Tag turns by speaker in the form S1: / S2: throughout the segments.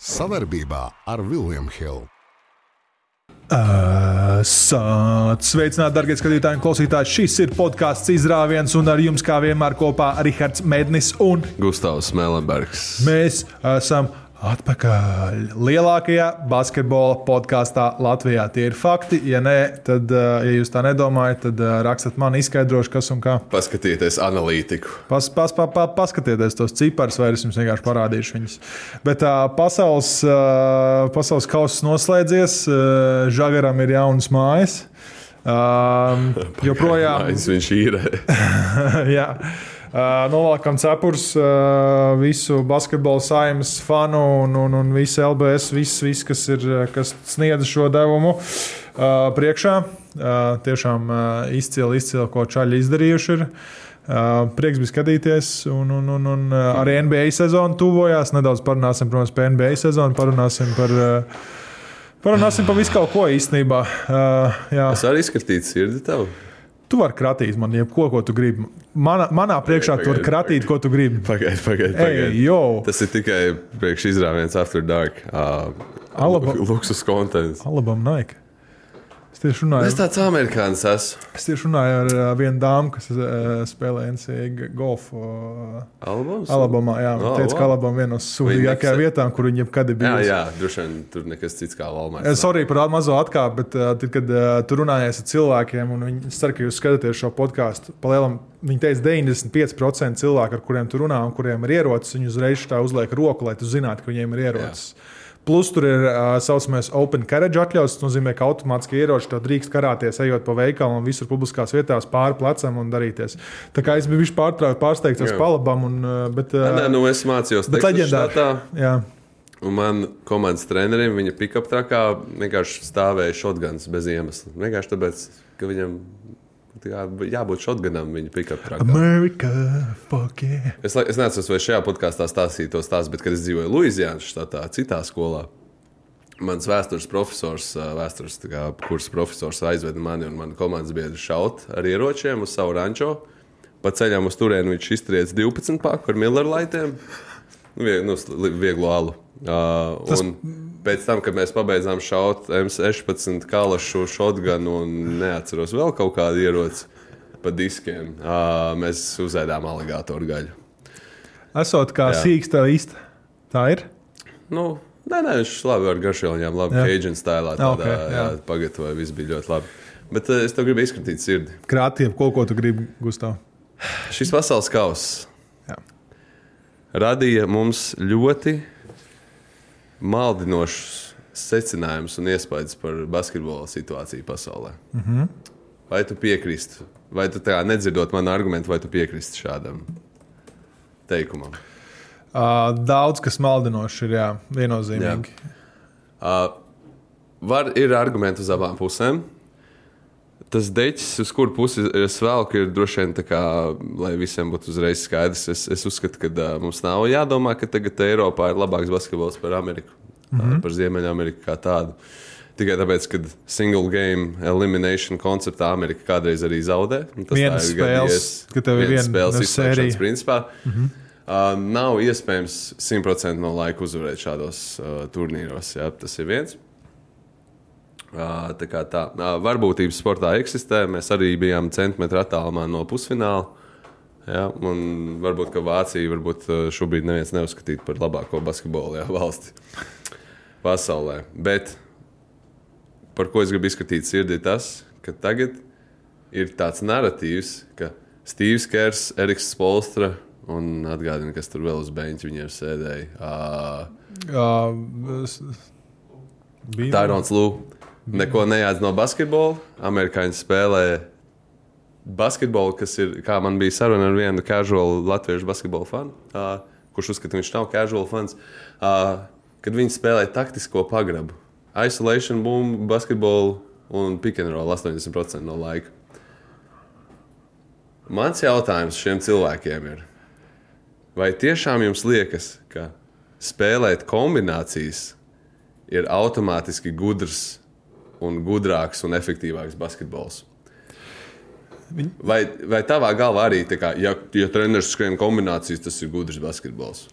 S1: Savarbībā ar Vilniņu Hildu.
S2: Sveicināti, darbie skatītāji un klausītāji. Šis ir podkāsts izrāviens, un ar jums kā vienmēr kopā Rihards Mednis un
S3: Gustavs Mēlenbergs.
S2: mēs esam atpakaļ lielākajā basketbola podkāstā Latvijā. Tie ir fakti. Ja nē, tad, ja jūs tā nedomājat, tad rakstiet man, izskaidrošu, kas un kā.
S3: Paskatieties analītiku.
S2: Pas, pas, pa, pa, paskatieties tos ciparus, vai es jums vienkārši parādīšu viņus. Bet uh, pasaules, uh, pasaules kausa noslēdzies, Žagaram ir jaunas mājas. Um, joprojām
S3: Mājas viņš ir.
S2: jā. Novelkam cepurs uh, visu basketbola saimnes fanu un, un, un visu LBS, viss, vis, kas, ir, kas sniedz šo devumu priekšā. Tiešām izcili, izcili, ko čaļi izdarījuši. Ir. Prieks bija skatīties, un, un, un, un arī NBA sezona tuvojās. Nedaudz parunāsim protams, par NBA sezonu, parunāsim par, parunāsim par visu kaut ko īstenībā. Uh, jā.
S3: Es arī izskatīju sirdi tev.
S2: Tu vari kratīt man jebko, ko tu gribi. Manā, manā priekšā tu vari
S3: pagaidi,
S2: kratīt, ko tu gribi.
S3: Pagaidiet.
S2: Ej,
S3: Pagaid.
S2: jo!
S3: Tas ir tikai priekš izrāviens After Dark. Uh,
S2: Alaba-
S3: Luksus kontents.
S2: Alabama Nike. Es tieši runāju,
S3: Es tāds amerikānis esmu.
S2: es tieši runāju ar uh, vienu dāmu, kas uh, spēlē NCAA golfu uh,
S3: Albums?
S2: Alabamā. Jā,
S3: Oh,
S2: teica, ka
S3: wow.
S2: Alabama ir viena no sūdīgākajām vietām, kur viņa jebkad ir
S3: Jā, jā, droši vien tur nekas cits kā Valmārs.
S2: Es arī par mazo atkāpi, bet uh, tad, kad uh, tu runājies ar cilvēkiem, un viņi, es ceru, ka jūs skatāties šo podkāstu, palielam, viņi teica, 95% cilvēku, ar kuriem tu runā un kuriem ir ierocis, viņi uzreiz tā uzliek roku, lai tu zinātu, ka viņiem ir ierocis. Plus tur ir uh, saucamais open carriage atļaus. Tas nozīmē, ka automātiski ieroči to drīkst karāties, ejot pa veikalu un visur publiskās vietās pāri plecam un darīties. Tā kā es biju pārsteigts ar palabām. Bet, uh,
S3: Nē, nu es mācījos štatā,
S2: Jā.
S3: Un man komandas trenerim viņa pikap trakā vienkārši stāvēja šotgans bez iemesla. Vienkārši tāpēc, ka viņam kā jābūt šotganam viņa pikap trakā.
S2: America, fuck yeah.
S3: Es, es nezinu, vai šajā podkāstā stāstīju to stāstu, bet, kad es dzīvoju Luisijānas štatā, citā skolā, mans vēstures profesors, vēstures kā kursa profesors aizveda mani un manu komandas biedru šaut ar ieročiem uz savu rančo. Pa ceļam uz turieni viņš iztriec 12 paku ar Miller laitiem, nu, vie- nu, vieglu alu. Uh,
S2: Tas-
S3: un pēc tam, kad mēs pabeidzām šaut M16 kalašu šotganu un neatceros vēl kaut kādu ieroci pa diskiem, uh, mēs uzēdām aligātoru gaļu.
S2: Esot kā sīksta īsta. Tā ir.
S3: Nu, nē, nē, viņš labi ar garšvielām, labi. Cajun stilā. Tādā,
S2: Ok,
S3: okay, jā,
S2: jā.
S3: pagatavoja, viss bija ļoti labi. Bet uh, es tev gribu izskatīt sirdi.
S2: Krātiem, ko, ko tu gribi, Gustav.
S3: Šis pasaules kauss radīja mums ļoti maldinošus secinājumus un iespējas par basketbola situāciju pasaulē. Mm. -hmm. Vai tu piekrīsti, vai tu tā nedzirdot manu argumentu, vai tu piekrīsti šādam teikumam?
S2: Uh, daudz kas maldinošs ir, jā, viennozīmīgi.
S3: Uh, var, ir argumenti uz abām pusēm. Tas deķis, uz kuru pusi es velku, ir droši vien tā, kā, lai visiem būtu uzreiz skaidrs. Es, es uzskatu, ka uh, mums nav jādomā, ka tagad Eiropā ir labāks basketbols par Ameriku, mm -hmm. par Ziemeļameriku kā tādu. Tikai tāpēc, ka single game elimination konceptā Amerika kādreiz arī zaudē. tas
S2: Vienas
S3: ir
S2: spēles,
S3: gadījies.
S2: ka tev ir viena
S3: spēles izslēgšanas principā. Mm -hmm. uh, nav iespējams 100% no laika uzvarēt šādos uh, turnīros. Jā, tas ir viens. Uh, tā kā tā varbūtības sportā eksistē. Mēs arī bijām centimetru attālumā no pusfināla. Jā, un varbūt ka Vācija varbūt šobrīd neviens neuzskatītu par labāko basketbolu jā, valsti pasaulē. Bet par ko es gribu izskatīt sirdī, ir tas, ka tagad ir tāds narratīvs, ka Steve's Kers, Eriks Spolstra un atgādina, kas tur vēl uz beigta viņiem sēdēja. Uh,
S2: Uh,
S3: Tyrons Lūks neko nejādz no basketbola. Amerikāņi spēlē basketbolu, kas ir, kā man bija saruna ar vienu casual latviešu basketbola fanu, uh, kurš uzskata, ka viņš nav casual fans, uh, kad viņi spēlē taktisko pagrabu. Isolation, boom, basketbolu un pick and roll 80% no laika. Mans jautājums šiem cilvēkiem ir, vai tiešām jums liekas, ka spēlēt kombinācijas ir automātiski gudrs un gudrāks un efektīvāks basketbols?
S2: Viņ-
S3: Vai, vai tavā galvā arī, kā, ja, ja treneris skrien kombinācijas, tas ir gudrs basketbols?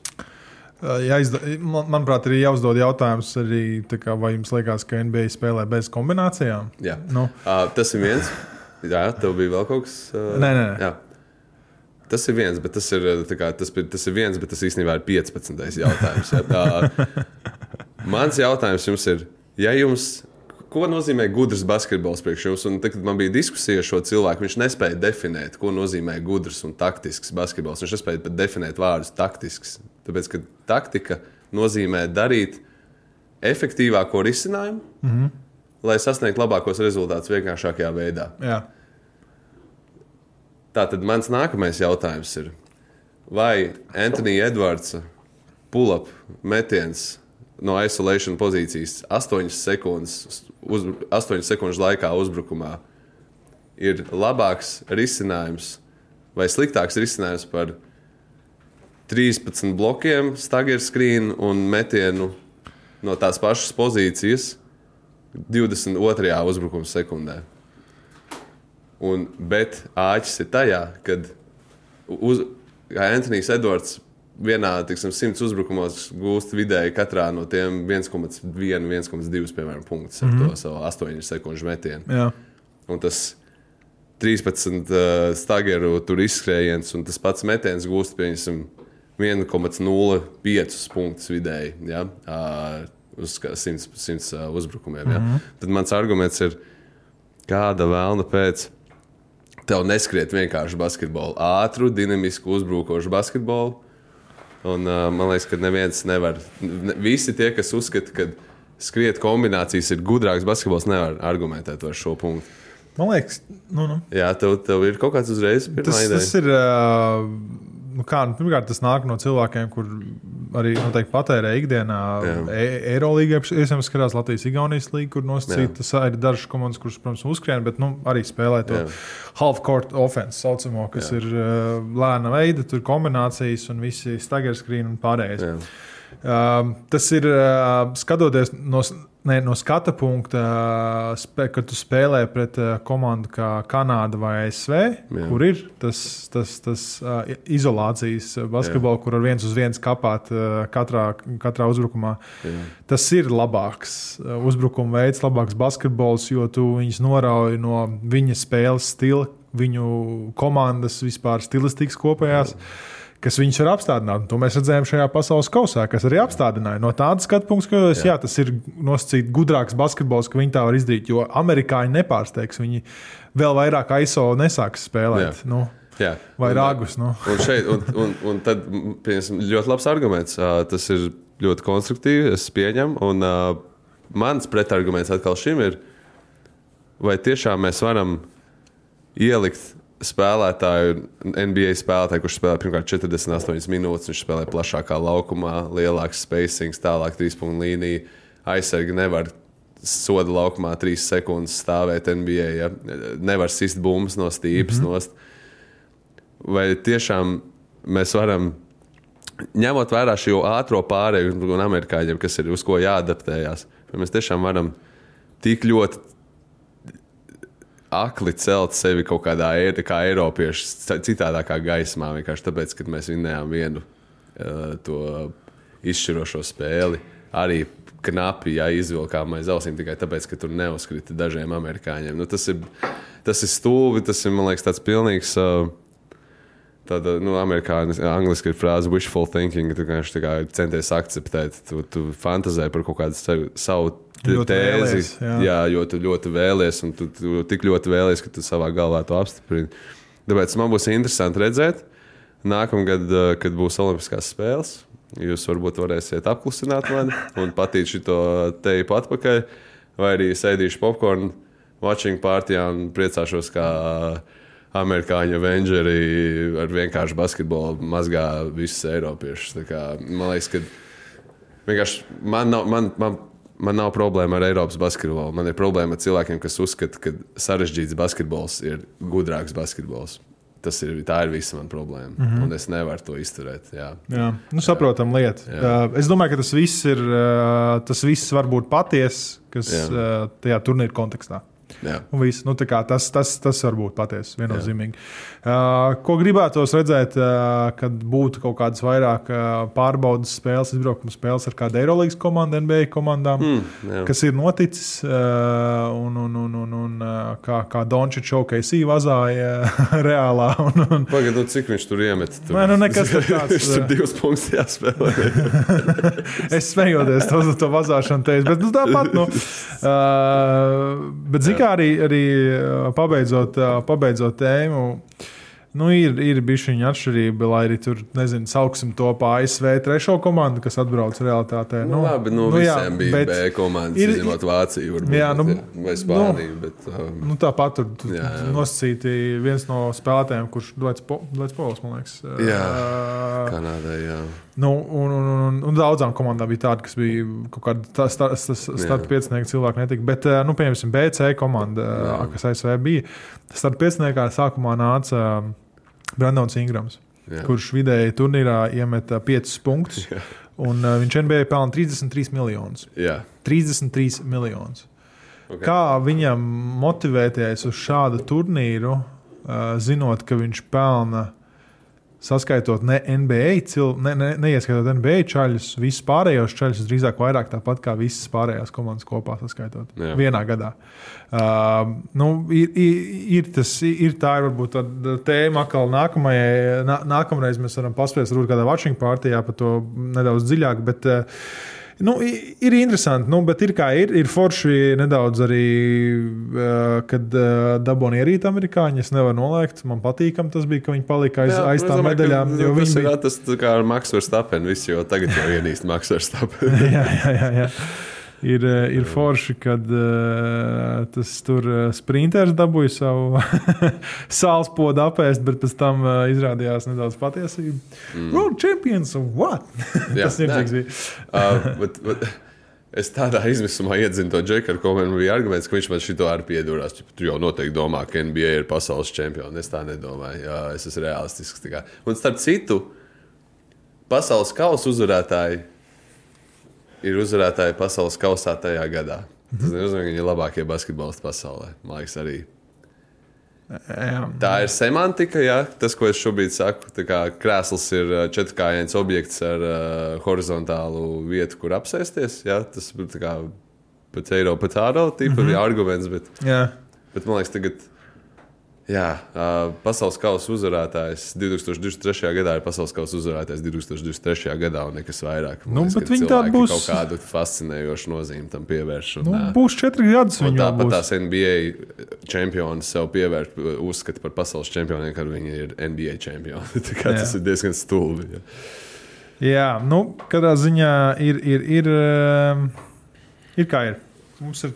S2: Jāizda, man, manuprāt, ir jāuzdod jautājums arī, kā, vai jums liekas, ka NBA spēlē bez kombinācijām?
S3: Jā, nu. uh, tas ir viens. Jā, tev bija vēl kaut kas. Uh,
S2: nē, nē. nē.
S3: Tas ir viens, bet tas ir, kā, tas, tas ir viens, bet tas īstenībā ir 15. jautājums. Ja? Tā, mans jautājums jums ir, ja jums ko nozīmē gudrs basketbols priekš jums? Un tad, kad man bija diskusija ar šo cilvēku, viņš nespēja definēt, ko nozīmē gudrs un taktisks basketbols. Viņš nespēja pat definēt vārdus taktisks. Tāpēc, ka taktika nozīmē darīt efektīvāko risinājumu, mm -hmm. lai sasniegtu labākos rezultātus vienkāršākajā veidā.
S2: Jā.
S3: Tātad mans nākamais jautājums ir, vai Antonija Edvards pull-up metiens no isolation pozīcijas 8 sekundes, uz, 8 sekundes laikā uzbrukumā ir labāks risinājums vai sliktāks risinājums par 13 blokiem, staggeru skrīnu un metienu no tās pašas pozīcijas 22. uzbrukuma sekundē. Un, bet āķis ir tajā, kad uz, Antonius Edvards vienā tiksim, simts uzbrukumos gūst vidēji katrā no tiem 1,1, 1,2 piemēram, punktus ar mm -hmm. to savu 8 sekundžu metienu.
S2: Jā.
S3: Un tas 13 uh, stageru tur izskrējiens un tas pats metiens gūst, pieņemsim, 1,05 punktus vidēji ja, uz 100, 100 uzbrukumiem. Ja. Mm -hmm. Tad mans arguments ir, kāda vēlna pēc. Tev neskriet vienkārši basketbolu, ātru, dinamisku, uzbrukošu basketbolu. Un, uh, man liekas, ka neviens nevar. Ne, visi tie, kas uzskata, ka skriet kombinācijas ir gudrāks basketbols, nevar argumentēt ar šo punktu.
S2: Man liekas, nu, nu.
S3: Jā, tev, tev ir kaut kāds uzreiz.
S2: Tas, ideja. tas ir. Uh nu kā, nu, pirmkārt, tas nāk no cilvēkiem, kur arī noteikti patērē ikdienā. E Eirolīgā, iespējams, skatās Latvijas-Igaunijas līniju, kur nosacītas ir dažas komandas, kuras, protams, uzskrien, bet nu, arī spēlē to half-court offense, saucamo, kas Jā. ir uh, lēna veida, tur kombinācijas un visi stagger screen un pārējais. Uh, tas ir uh, skatoties no ne, no skata punkta, kad tu spēlē pret komandu kā Kanāda vai ASV, Jā. kur ir tas, tas, tas uh, izolācijas basketbols, kur ar viens uz viens kapāt katrā, katrā uzbrukumā. Jā. Tas ir labāks uzbrukuma veids, labāks basketbols, jo tu viņus norauj no viņa spēles stila, viņu komandas vispār stilistikas kopējās. Jā kas viņus var apstādināt. To mēs redzējām šajā pasaules kausā, kas arī apstādināja. No tāda skatu punkta, ka jā. Jā, tas ir nosacīts gudrāks basketbols, ka viņi tā var izdarīt. Jo amerikāņi nepārsteigs, viņi vēl vairāk ISO nesāks spēlēt. Jā. Nu,
S3: Jā.
S2: Vai rāgus. Nu.
S3: Un, šeit, un, un, un tad piemēram, ļoti labs arguments. Tas ir ļoti konstruktīvi, es pieņemu. Un, uh, mans pretarguments atkal šim ir, vai tiešām mēs varam ielikt spēlētāju, NBA spēlētāju, kurš spēlē pirmkārt 48 minūtes, viņš spēlē plašākā laukumā, lielāks spacings, tālāk trīs punktu līnija. Aizsargi nevar soda laukumā trīs sekundes stāvēt NBA. Ja? Nevar sist bumbas no stīpas. Mm -hmm. nost. Vai tiešām mēs varam, ņemot vērā šo ātrā pārēju un amerikāņiem, kas ir uz ko jāadaptējas, vai mēs tiešām varam tik ļoti akli celt sevi kaut kādā kā Eiropiešu citādākā gaismā, vienkārši tāpēc, ka mēs vinnējām vienu uh, to izšķirošo spēli. Arī knapi ja, izvilkām aiz ausīm tikai tāpēc, ka tur neuzkrita dažiem amerikāņiem. Nu, tas, ir, tas ir stūvi, tas ir liekas, tāds pilnīgs. Uh, Tāda nu, amerikāņu angļuiski ir frāze wishful thinking. Tu vienkārši centies akceptēt, tu, tu fantazē par kaut kādu savu
S2: tēzi.
S3: Jā. jā, jo tu ļoti vēlies, un tu, tu tik ļoti vēlies, ka tu savā galvā to apstiprini. Tāpēc man būs interesanti redzēt, nākamgad, eh, kad būs Olimpiskās spēles, jūs varbūt varēsiet apklusināt mani un patīt šo teipu atpakaļ, vai arī sēdīšu popkornu watching partijā un priecāšos, kā amerikāņu avengeri ar vienkāršu basketbolu mazgā visus eiropiešus. Man liekas, ka vienkārši man, nav, man, man man nav problēma ar Eiropas basketbolu. Man ir problēma ar cilvēkiem, kas uzskata, ka sarežģīts basketbols ir gudrāks basketbols. Tas ir, tā ir visa mana problēma. Mm -hmm. Un es nevaru to izturēt. Jā,
S2: jā. Nu, saprotam, lieta. Jā. Es domāju, ka tas viss ir tas viss var būt patiess, kas jā. tajā turnīra kontekstā. Nu, tas, tas, tas var būt patiesi viennozīmīgi. Uh, ko gribētos redzēt, uh, kad būtu kaut kādas vairāk uh, pārbaudas spēles, izbraukuma spēles ar kādu Eirolandes komandu, NBA komandām,
S3: Mm, jā.
S2: kas ir noticis. Uh, un, un, un, un, un kā, kā Dončits šaukais īvazāja reālā. Un, un,
S3: Pagaidā, nu, cik viņš tur iemet? Tur.
S2: Nē, nu, nekas tāds,
S3: viņš tur divus punktus jāspēlē.
S2: es smejoties to, to vazāšanu teicu, bet nu, tāpat. Nu, uh, bet, zināmā mērā, arī, arī uh, pabeidzot, uh, pabeidzot tēmu. Nu, ir ir bijusi atšķirība, lai arī tur, nezinu, sauksim to pa ASV trešo komandu, kas atbrauc realitātē.
S3: Nu, labi, nu, nu
S2: jā,
S3: bija
S2: bet-
S3: B komandas,
S2: ir-
S3: izņemot Vāciju, varbūt,
S2: Jā, nu,
S3: jā, vai Spāniju. Bet, um,
S2: Nu, Tāpat tur tur
S3: Jā, jā.
S2: nosacīti viens no spēlētājiem, kurš Dvaits Pols, man liekas.
S3: Jā.
S2: Uh,
S3: Kanādai, jā.
S2: Nu, un, un, un, un daudzām komandām bija tāda, kas bija kaut kāda tā- sta- sta- starp piecinieku cilvēku netika. Bet, nu, piemēram, BC komanda,
S3: Jā.
S2: Kas ASV bija, starp pieciniekā sākumā nāca um, Brandons Ingrams,
S3: Jā.
S2: kurš vidēji turnīrā iemeta 5 punktus.
S3: Jā.
S2: Un uh, viņš NBA pelna 33 miljonus.
S3: Jā.
S2: 33 miljonus.
S3: Okay.
S2: Kā viņam motivēties uz šādu turnīru, uh, zinot, ka viņš pelna saskaitot ne NBA, cil, ne, ne, neieskaitot NBA čaļus, visus pārējos čaļus, drīzāk vairāk tāpat kā visas pārējās komandas kopā saskaitot
S3: Jā.
S2: vienā gadā. Uh, nu, ir, ir, ir, tas, ir tā ir varbūt tēma, ka nākamajai, nā, nākamreiz mēs varam paspēst, varbūt kādā watching partijā par to nedaudz dziļāk. Bet, uh, Nu, ir interesanti, nu, bet ir kā ir. Ir forši nedaudz arī, uh, kad uh, dabūna ierīt amerikāņi. Es nevaru noliegt. Man patīkam tas bija, ka viņi palika aiz,
S3: Jā,
S2: aiz
S3: nu,
S2: tām
S3: domāju, ka
S2: medaļām.
S3: Tas
S2: viņi bija.
S3: tas kā ar Maksu Verstapenu, jau tagad jau ienīst Maksu Verstapenu.
S2: jā, jā, jā, jā. Ir, eh, ir forši, kad uh, tas tur uh, sprinters dabūja savu sāls podu apēst, bet pēc tam uh, izrādījās nedaudz patiesība. Mm. World champions of what? Tas
S3: uh, bet, bet, es tādā izmisumā iedzinu to džeku, ar ko man bija arguments, ka viņš man šito arī piedūrās. Tu jau noteikti domā, ka NBA ir pasaules čempions. Es tā nedomāju. Jā, es esmu realistisks. Un starp citu, pasaules kausa uzvarētāji ir uzvarētāji pasaules kausā tajā gadā. Tas nozīmē, ka viņi ir labākie basketbolisti pasaulē. Man liekas, arī. Tā ir semantika, jā, tas, ko es šobrīd saku. Krēsls ir četrkājains objekts ar uh, horizontālu vietu, kur apsēsties. Jā, tas ir tā kā potato, potato tipa mm -hmm. arguments, bet,
S2: Jā.
S3: bet man liekas, tagad. Jā, uh, pasaules kausa uzvarētājs 2023. gadā ir pasaules kausa uzvarētājs 2023. gadā un nekas vairāk. Man
S2: Nu,
S3: liekas,
S2: bet viņi
S3: cilvēki
S2: būs-
S3: Kaut kādu fascinējošu nozīmi tam pievērš. un,
S2: Nu, būs četri gadus.
S3: Tāpat tās NBA čempioni sev pievērš, uzskata par pasaules čempioniem, kad viņi ir NBA čempioni. Tas
S2: Jā.
S3: ir diezgan stulbi. Ja.
S2: Jā, nu, kādā ziņā ir, ir, ir, ir kā ir. Mums ir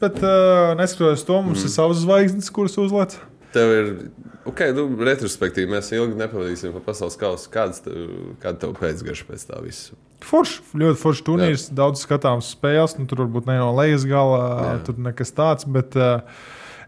S2: bet, uh, neskatoties to, mums mm. ir savas zvaigznes, kuras uzlēc.
S3: Tev ir, ok, nu, retrospektīvi mēs ilgi nepavadīsim par pasaules kausu. Kāds tev, kāda tev pēcgarša pēc tā visa?
S2: Forši, ļoti forši turnīrs, Jā. daudz skatāms spēles. Nu, tur varbūt ne no lejas gala,
S3: Jā.
S2: tur nekas tāds, bet uh,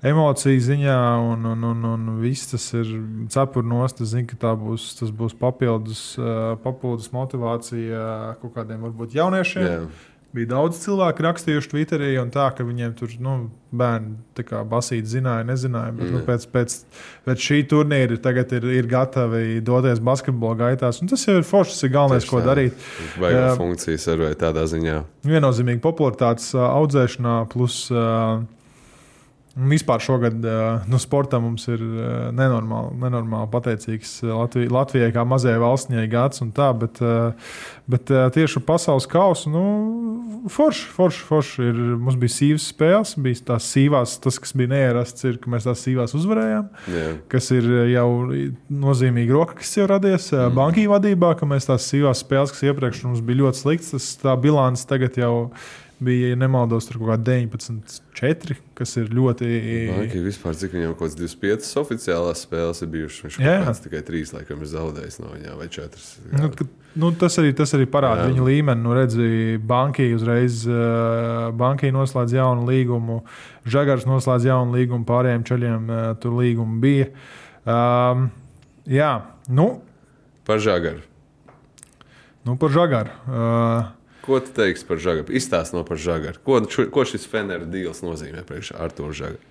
S2: emociju ziņā un, un, un, un viss tas ir cepurnos. Es zinu, ka tā būs, tas būs papildus, uh, papildus motivācija kaut kādiem varbūt jauniešiem.
S3: Jā.
S2: Bija daudz cilvēku rakstījuši Twitterī, un tā, ka viņiem tur nu, bērni tā kā basīti zināja, nezināja. Bet, mm. nu,
S3: Mm.
S2: pēc, pēc, pēc šī turnīra tagad ir, ir gatavi doties basketbola gaitās. Un tas jau ir forši, tas ir galvenais,
S3: Tieši
S2: ko
S3: tā.
S2: darīt.
S3: Vai
S2: Jā.
S3: funkcija servē tādā ziņā?
S2: Viennozīmīgi popularitātes ā, audzēšanā, plus ā, vispār šogad nu, sportam mums ir nenormāli, nenormāli pateicīgs Latvijai, Latvijai kā mazajai valstņai gads un tā, bet, bet tieši pasaules kausu, nu, forši, forši, forši ir. Mums bija sīvas spēles, bija tās sīvās, tas, kas bija neierasts, ir, ka mēs tās sīvās uzvarējām
S3: Jā.
S2: kas ir jau nozīmīga roka, kas jau radies mm. bankī vadībā, ka mēs tās sīvās spēles, kas iepriekš mums bija ļoti sliktas, tas tā bilants tagad jau bija, ja nemaldos, tur kaut kā 19, 4, kas ir ļoti.
S3: Banki vispār, cik viņam kaut kāds 25 oficiālās spēles ir bijušas. Viņš
S2: Jā.
S3: kaut kāds tikai 3, laikam, ir zaudējis no viņām, vai 4.
S2: Nu, nu, tas, arī, tas arī parāda
S3: Jā.
S2: viņa līmeni. Nu, redzi, Banki uzreiz uh, bankī noslēdz jaunu līgumu, Žagars noslēdz jaunu līgumu, pārējiem ceļiem uh, tur līgumi bija. Um, jā, nu,
S3: Par žagaru.
S2: Nu, par žagaru. Uh,
S3: Ko tu teiksi par žagaru? Izstāst no par žagaru. Ko, ko šis Feneru deals nozīmē priekš Artūra žagaru?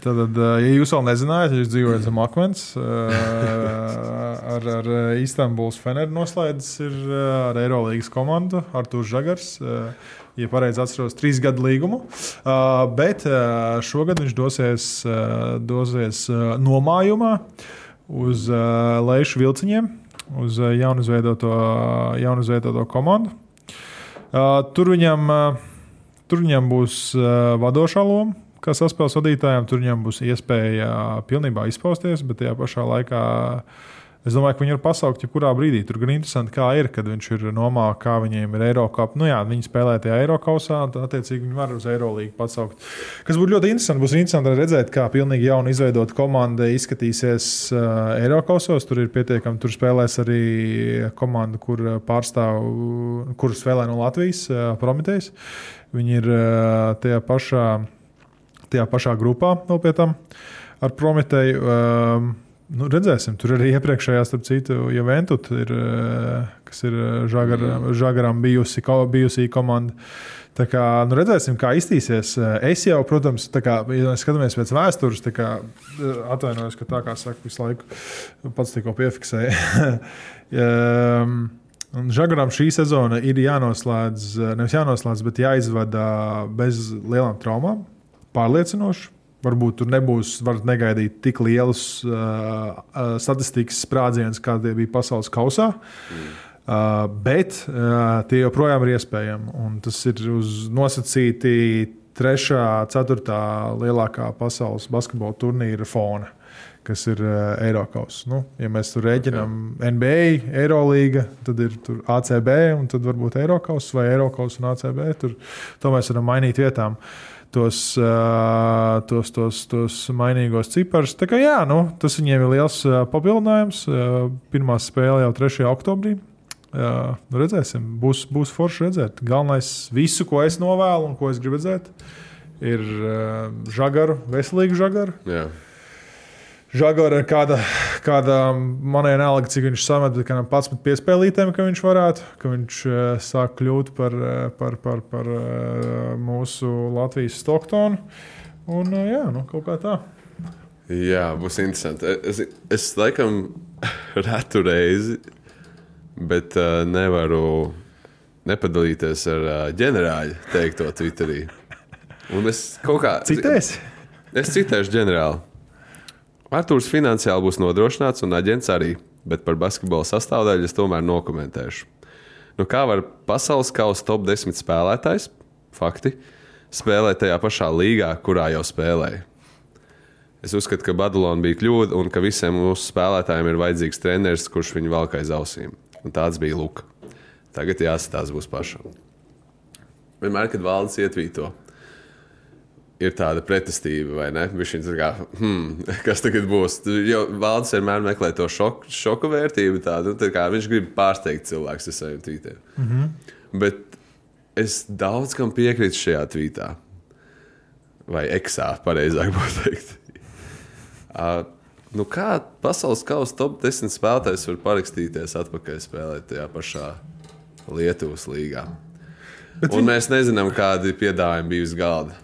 S2: Tad, ja jūs vēl nezinājāt, ja jūs dzīvojat zem akmens, ar, ar Istanbuls Feneru noslēdzis ir ar Eirolandes komandu Artūrs Žagars. Ja pareizi atceros, trīs gadu līgumu. Bet šogad viņš dosies, dosies nomājumā uz leju vilciņiem, uz jaunizveidoto, jaunizveidoto komandu. Tur viņam, tur viņam būs vadošā loma kā saspēles vadītājiem, tur viņam būs iespēja pilnībā izpausties, bet tajā pašā laikā es domāju, ka viņi var pasaukt jebkurā brīdī. Tur gan interesanti, kā ir, kad viņš ir nomā, kā viņiem ir Eiropas. Nu, jā, viņi spēlē tajā Eiropausā, tad, attiecīgi, viņi var uz Eirolīgu pasaukt. Kas būtu ļoti interesanti. Būs interesanti redzēt, kā pilnīgi jauna izveidota komanda izskatīsies uh, Eiropausos. Tur ir pietiekami, tur spēlēs arī komanda, kur pārstāv, kur spēlē no Latvijas, uh, Prometējs. Viņi ir uh, tajā pašā tajā pašā grupā tam ar Prometēju. Um, nu, redzēsim, tur arī iepriekšējā, starp citu, Juventus ir, kas ir žagar, Žagaram bijusi, bijusi komanda. Tā kā, nu redzēsim, kā iztīsies. Es jau, protams, kā, ja skatāmies pēc vēstures, kā, atvainojos, ka tā kā saka, visu laiku pats tikko piefiksēja. Žagaram šī sezona ir jānoslēdz, nevis jānoslēdz, bet jāizvada bez lielām traumām pārliecinoši. Varbūt tur nebūs, varat negaidīt tik lielus uh, statistikas sprādzienus, kādi bija pasaules kausā. Mm. Uh, bet uh, tie joprojām ir iespējami. Un tas ir uz nosacīti trešā, ceturtā lielākā pasaules basketbola turnīra fona, kas ir uh, Eiropas. Nu, ja mēs tur rēķinām NBA, Eirolanda, tad ir ACB un tad varbūt Eiropas vai Eiropas un ACB. Tur to mēs varam mainīt vietām. Uh, tos, uh, tos, tos, tos mainīgos ciparus. Tā kā, jā, nu, tas viņiem ir liels uh, papildinājums. Uh, pirmā spēle jau 3. oktobrī. Uh, redzēsim, būs, būs forši redzēt. Galvenais, visu, ko es novēlu un ko es gribu redzēt, ir uh, žagaru, veselīgu žagaru.
S3: Jā.
S2: Žagara ir kāda, kāda manai nelaga, cik viņš samet, ka 11 piespēlītēm, ka viņš varētu, ka viņš uh, sāk kļūt par, par, par, par uh, mūsu Latvijas Stocktonu. Un jā, nu, kaut kā tā.
S3: Jā, būs interesanti. Es, es laikam retu reizi, bet uh, nevaru nepadalīties ar uh, ģenerāļu teikto Twitterī. Un es kaut kā.
S2: Citēsi?
S3: Es citēšu ģenerāli. Arthurs finansiāli būs nodrošināts, un aģents arī, bet par basketbola sastāvdaļu es tomēr nokomentēšu. Nu, kā var pasaules kausa top 10 spēlētājs, fakti, spēlēt tajā pašā līgā, kurā jau spēlēja? Es uzskatu, ka Badalona bija kļūda un ka visiem mūsu spēlētājiem ir vajadzīgs treneris, kurš viņu valk aiz ausīm. Un tāds bija Luka. Tagad jāsatās būs pašam. Vienmēr, kad valdes ietvīto, ir tāda pretestība, vai ne? Viņš ir kā, hmm, kas tagad būs? Jo valdes vienmēr meklē to šoku, šoku vērtību. Tādu, tā kā viņš grib pārsteigt cilvēkus ar saviem tvītiem. Mm -hmm. Bet es daudz kam piekrītu šajā tvītā. Vai eksā, pareizāk būtu teikt. Uh, nu kā pasaules kausa top 10 spēlētājs var parakstīties atpakaļ spēlēt tajā pašā Lietuvas līgā? Bet Un viņi... mēs nezinām, kādi piedāvājumi bija uz galda.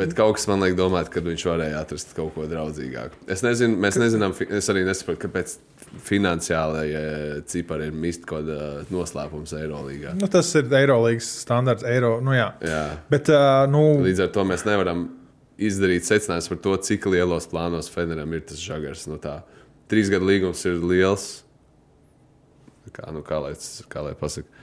S3: Bet kaut kas man liek domāt, ka viņš varēja atrast kaut ko draudzīgāku. Es nezinu, mēs nezinām, es arī nesaprotu, kāpēc finansiālajie cipari ir mist kaut kāda noslēpums Eirolandā.
S2: Nu, tas ir Eirolandas standarts. Eiro, nu, jā.
S3: Jā.
S2: Bet, uh, nu...
S3: Līdz ar to mēs nevaram izdarīt secinājumus par to, cik lielos plānos Feneram ir tas žagars. Nu, tā. Trīs gadu līgums ir liels. Kā, nu, kā lai, kā lai pasakā?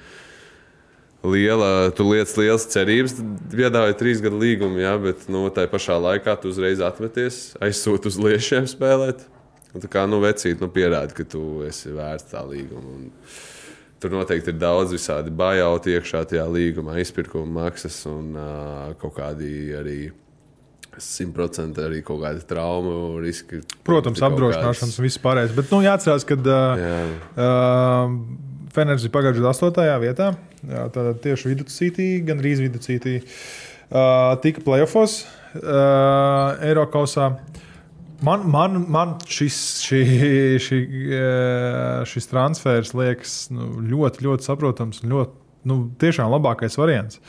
S3: Liela, tu lietas lielas cerības, piedāvāja trīs gadu līgumu, jā, bet nu, tajā pašā laikā tu uzreiz atmeties, aizsūti uz liešiem spēlēt. Un, tā kā nu, vecīt, nu, pierāda, ka tu esi vērts tā līguma. Un, tur noteikti ir daudz visādi bajauti iekšā tajā līgumā, izpirkuma maksas un uh, kaut kādi arī Simtprocentīgi arī kaut kāda trauma riski.
S2: Protams, apdrošināšanas un viss pārējais. Bet nu, jāatcerās, ka uh,
S3: Jā.
S2: uh, Fenerģis ir pagājušajā gadā 8. vietā. Jā, Tātad tieši viduscītī, gandrīz viduscītī, uh, tika playoffs uh, Eiropausā. Man, man, man šis, šī, šī, šis transfers liekas nu, ļoti, ļoti saprotams un ļoti, nu, tiešām labākais variants.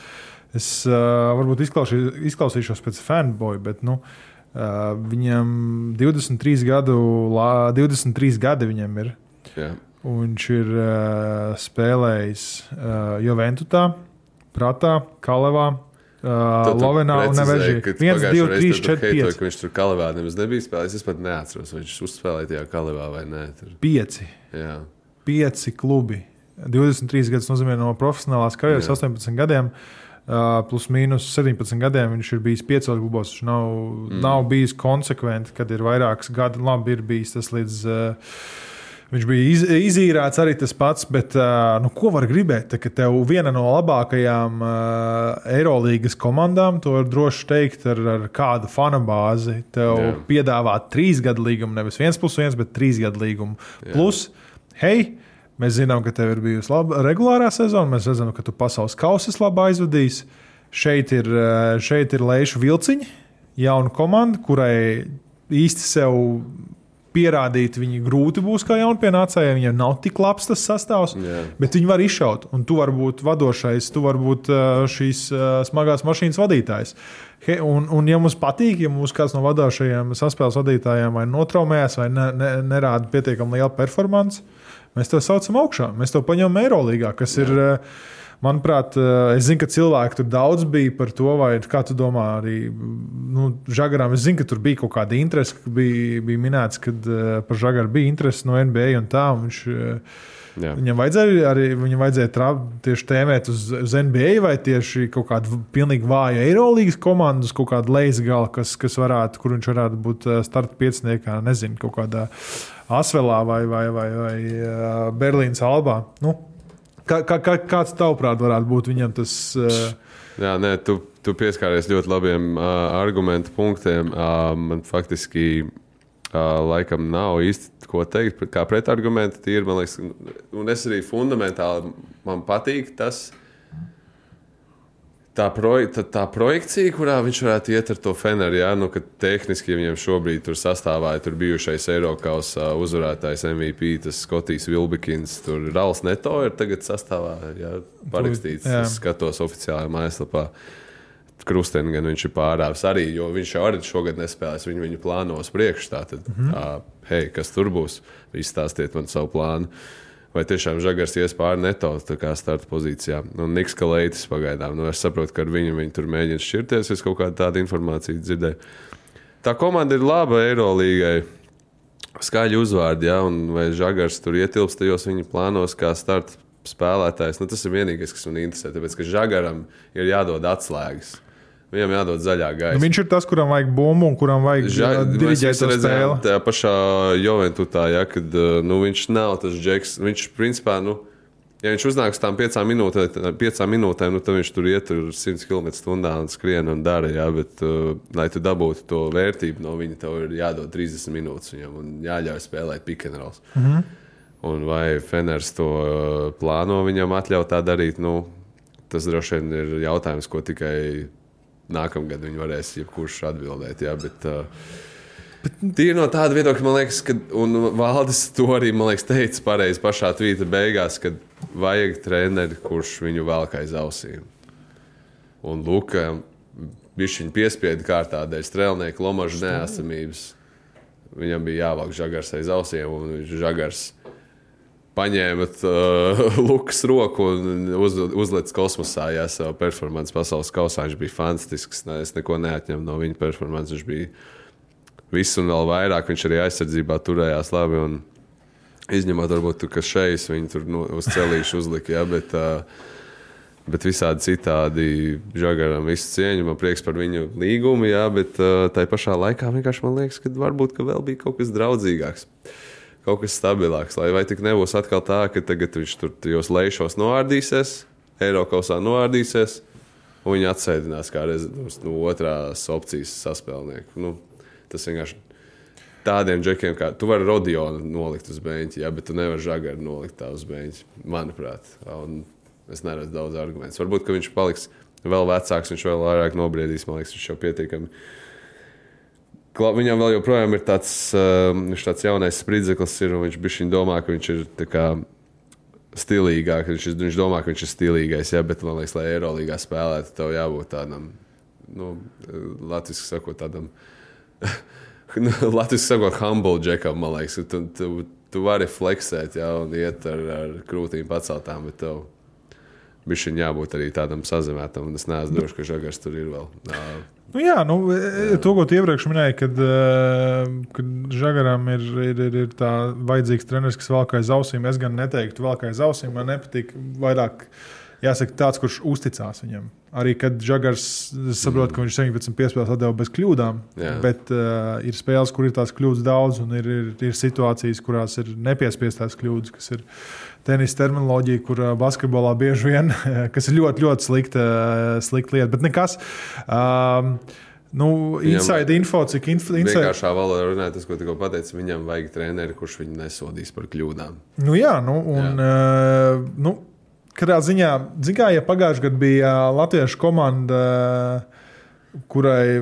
S2: Es uh, varbūt izklausī, izklausīšos pēc fanboy, bet nu, uh, viņam 23 gadu, la, 23 gadi viņam ir.
S3: Jā.
S2: Viņš ir uh, spēlējis uh, Juventutā, Pratā, Kalevā, uh, Lovenā un Nevežī. 1, 2, 3, 4, 5.
S3: Ka viņš tur kalevā nemaz nebija spēlējis. Es pat neatceros, vai viņš uzspēlēja tajā kalevā vai nē. Tur.
S2: 5,
S3: Jā.
S2: 5 klubi. 23 gadus nozīmē no profesionālās karjeras,
S3: Jā.
S2: 18 gadiem. Uh, plus mīnus 17 gadiem viņš ir bijis piecos klubos. Viņš nav, mm. nav bijis konsekventi, kad ir vairākas gadi. Labi, ir bijis tas līdz. Uh, Viņš bija iz, izīrēts arī tas pats, bet nu, ko var gribēt? Tā, ka tev viena no labākajām uh, Eirolandes komandām, to var droši teikt, ar, ar kādu fanu bāzi. Tev
S3: Jā.
S2: piedāvā trīs gadu līgumu, nevis viens plus viens, bet trīs gadu līgumu. Plus, hei, mēs zinām, ka tev ir bijusi laba regulārā sezona, mēs redzam, ka tu pasaules kausis labi aizvadījis. Šeit ir, šeit ir Leiša Vilciņa, jauna komanda, kurai īsti sev pierādīt, viņi grūti būs kā jaunpienācējiem. Viņiem nav tik labs tas sastāvs,
S3: Jā.
S2: bet viņi var izšaut. Un tu vari būt vadošais, tu vari būt uh, šīs uh, smagās mašīnas vadītājs. He, un, un, ja mums patīk, ja mums kāds no vadošajiem saspēles vadītājiem vai notraumējas, vai ne, ne, nerāda pietiekami lielu performanci, mēs to saucam augšā. Mēs to paņemam Eirolandā, kas Jā. ir. Manuprāt, eh, es zinu, ka cilvēki tur daudz bija par to, vai kā tu domā, arī nu, Žagaram. Es zinu, ka tur bija kaut kāda interese, ka bija, bija minēts, ka uh, par Žagaru bija interese no NBA un tā. Un viņš, uh,
S3: Jā.
S2: Viņam vajadzēja arī viņam vajadzēja trā, tieši tēmēt uz, uz NBA vai tieši kaut kādu pilnīgi vāju Eirolandes komandu, uz kaut kādu leisgalu, kas, kas varētu, kur viņš varētu būt starta pieciniekā, nezinu, kaut kādā Asvelā vai, vai, vai, vai Berlīnas Albā. Nu, Kā, kā, kā, kāds tavuprāt varētu būt viņam tas? Uh,
S3: Jā, nē, tu, tu pieskāries ļoti labiem uh, argumentu punktiem. Uh, man faktiski uh, laikam nav īsti ko teikt, kā pretargumenti. Tīri, man liekas, un es arī fundamentāli man patīk tas. Tā, proj tā, tā projekcija, kurā viņš varētu iet ar to Feneru, ja nu, tehniski viņam šobrīd tur sastāvā ir bijušais Eiropas uzvarētājs MVP, tas Skotijas Vilbekins, tur Rāls Neto ir tagad sastāvā, ja, parakstīts.
S2: Jā.
S3: Es skatos oficiālajā mājaslapā. Krusteni gan viņš ir pārāvis arī, jo viņš jau arī šogad nespēlēs. Viņu, viņu plānos priekšā. Tad, mm -hmm. uh, hei, kas tur būs? Izstāstiet man savu plānu. Vai tiešām Žagars ies pāri neto starta pozīcijā? Nu, Niks Kalētis pagaidām. Nu, es saprotu, ka ar viņu viņi tur mēģina šķirties. Es kaut kādu tādu informāciju dzirdēju. Tā komanda ir laba Eirolangai. Skaļi uzvārdi, ja, un vai Žagars tur ietilpst tajos viņa plānos kā starta spēlētājs. Nu, tas ir vienīgais, kas man interesē. Tāpēc, ka Žagaram ir jādod atslēgas. Viņam jādod zaļā gaisa.
S2: nu, viņš ir tas, kuram vajag bumbu un kuram vajag
S3: Ža-
S2: uh, diriģēt to spēli.
S3: Tajā pašā Joventutā, ja, kad uh, nu, viņš nav tas džeks. Viņš principā, nu, ja viņš uznāk uz tām piecām minūtēm, piecām minūtēm nu, tad viņš tur iet tur 100 km/h un skrien un dara. Ja, bet, uh, lai tu dabūtu to vērtību no viņa, tev ir jādod 30 minūtes viņam un jāļauj spēlēt pikantrols. Mm. -hmm. Un vai Feners to uh, plāno viņam atļaut tā darīt? Nu, tas droši vien ir jautājums, ko tikai nākamgad viņi varēs jebkurš atbildēt. Jā, bet, uh, Tīri no tāda viedokļa, man liekas, ka Valdis to arī liekas, teica pareizi pašā tvīta beigās, ka vajag treneri, kurš viņu velk aiz ausīm. Un Luka viņš viņu piespiedu kārtā dēļ strēlnieka lomažu neesamības. Viņam bija jāvelk žagars aiz ausīm, un viņš žagars paņēma uh, Lukas roku un uz, uzlicis kosmosā. Jā, savu performanci pasaules kausā. Viņš bija fantastisks. Ne, es neko neatņemu no viņa performances. Viņš bija visu un vēl vairāk. Viņš arī aizsardzībā turējās labi. Un, izņemot, varbūt, ka šeit viņi tur nu, uz celīšu uzlika. Jā, bet, uh, Bet visādi citādi žagaram visu cieņu. Man prieks par viņu līgumu, jā, bet uh, tai pašā laikā vienkārši man liekas, ka varbūt ka vēl bija kaut kas draudzīgāks kaut kas stabilāks. Lai vai tik nebūs atkal tā, ka tagad viņš tur tajos lejšos noārdīsies, Eiropā noārdīsies, un viņi atsēdinās kā rezidents no otrās opcijas saspēlnieku. Nu, tas vienkārši tādiem džekiem, kā tu vari Rodionu nolikt uz beigta, ja, bet tu nevari žagaru nolikt uz beigta, manuprāt. Un es neredzu daudz argumentu. Varbūt, ka viņš paliks vēl vecāks, viņš vēl vairāk nobriedīs, man liekas, viņš jau pietiekami. Viņam vēl joprojām ir tāds, viņš tāds jaunais spridzeklis, ir, un viņš bišķiņ domā, ka viņš ir kā stilīgāk. Viņš, viņš domā, ka viņš ir stilīgais, jā, bet man liekas, lai Eirolandā spēlētu, tev jābūt tādam, nu, latviešu sakot, tādam, nu, latviešu sakot, humble džekam, man liekas, ka tu, tu, tu vari fleksēt, jā, un iet ar, ar krūtīm paceltām, bet tev bija jābūt arī tādam sazemētam, un es neesmu drošs, ka žagars tur ir vēl. Uh,
S2: Nu, jā, nu, e, to, ko tu iepriekš minēji, kad, eh, kad Žagaram ir, ir, ir, ir tā vajadzīgs treneris, kas velk aiz ausīm. Es gan neteiktu, velk aiz ausīm. Man nepatīk vairāk. Jāsaka, tāds, kurš uzticās viņam. Arī kad Žagars saprot, ka viņš 17 piespēlēs atdeva bez kļūdām,
S3: Jā.
S2: bet uh, ir spēles, kur ir tās kļūdas daudz, un ir, ir, ir situācijas, kurās ir nepiespiestās kļūdas, kas ir tenisa terminoloģija, kur uh, basketbolā bieži vien, kas ir ļoti, ļoti slikta, uh, slikta lieta. Bet nekas. Um, nu, inside info, cik inside,
S3: Vienkāršā valodā runājot, tas, ko tikko pateicu, viņam vajag treneri, kurš viņu nesodīs par kļūdām.
S2: Nu, jā, nu, un, uh, nu, katrā ziņā, zin kā, ja pagājušajā gadā bija latviešu komanda, kurai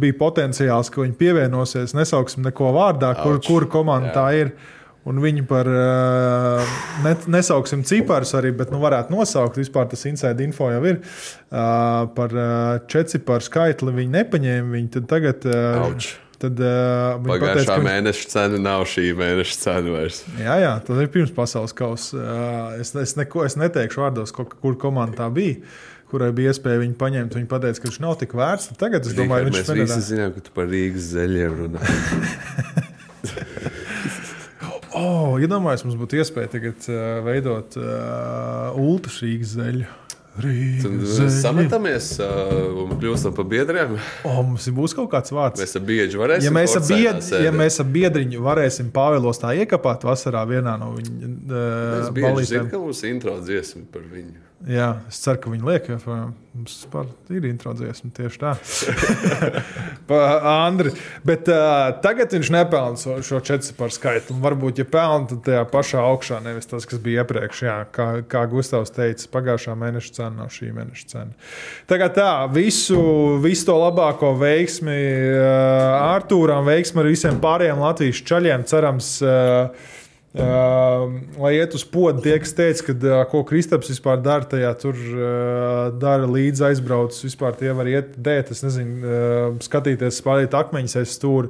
S2: bija potenciāls, ka viņi pievienosies, nesauksim neko vārdā, kur,
S3: Auč.
S2: kur komanda
S3: Jā.
S2: tā ir. Un viņi par, ne, nesauksim ciparus arī, bet nu, varētu nosaukt. Vispār tas inside info jau ir. Par četrciparu skaitli viņi nepaņēma. Viņi tad tagad.
S3: Auč.
S2: Tad, uh,
S3: Pagājušā
S2: pateica, ka viņš-
S3: mēneša cena nav šī mēneša cena vairs.
S2: Jā, jā, tas ir pirms pasaules kausa. Uh, Es, es, neko, es neteikšu vārdos, ko, kur komanda tā bija, kurai bija iespēja viņu paņemt. Viņa teica, ka viņš nav tik vērts. Tagad es domāju,
S3: Rīgard,
S2: viņš
S3: mēs
S2: ir
S3: visi zinām, ka tu par Rīgas zeļiem runā.
S2: Oh, iedomājieties, mums būtu iespēja tagad uh, veidot uh, ultrašīgu zeļu.
S3: Tad
S2: Rīgas
S3: mēs sametamies uh, un kļūstam par biedriem.
S2: Oh, mums būs kaut kāds vārds.
S3: Mēs ar bieži varēsim.
S2: Ja mēs, ar bied, ja mēs ar biedriņu varēsim Pāvilos tā iekāpt vasarā vienā no viņa uh,
S3: bieži
S2: balītēm,
S3: zinām, ka mums ir intro dziesma par viņu.
S2: Jā, es ceru, ka viņi liek, jo mums ir introducēta tieši tā. Andri. Bet uh, tagad viņš nepelna šo, šo četru par skaitu. Un varbūt, ja pelna, tad tajā pašā augšā, nevis tas, kas bija iepriekš. Jā, kā, kā Gustavs teica, pagājušā mēneša cena nav šī mēneša cena. Tagad tā, visu, visu to labāko veiksmi uh, Artūram, veiksmi ar visiem pārējiem Latvijas čaļiem. Cerams, uh, Uh, lai iet uz podu, tie, kas teica, ka uh, ko Kristaps vispār dara, tajā tur uh, dara līdzi aizbraucis. Vispār tie var iet dēt, es nezinu, uh, skatīties, spēlēt akmeņus aiz stūra.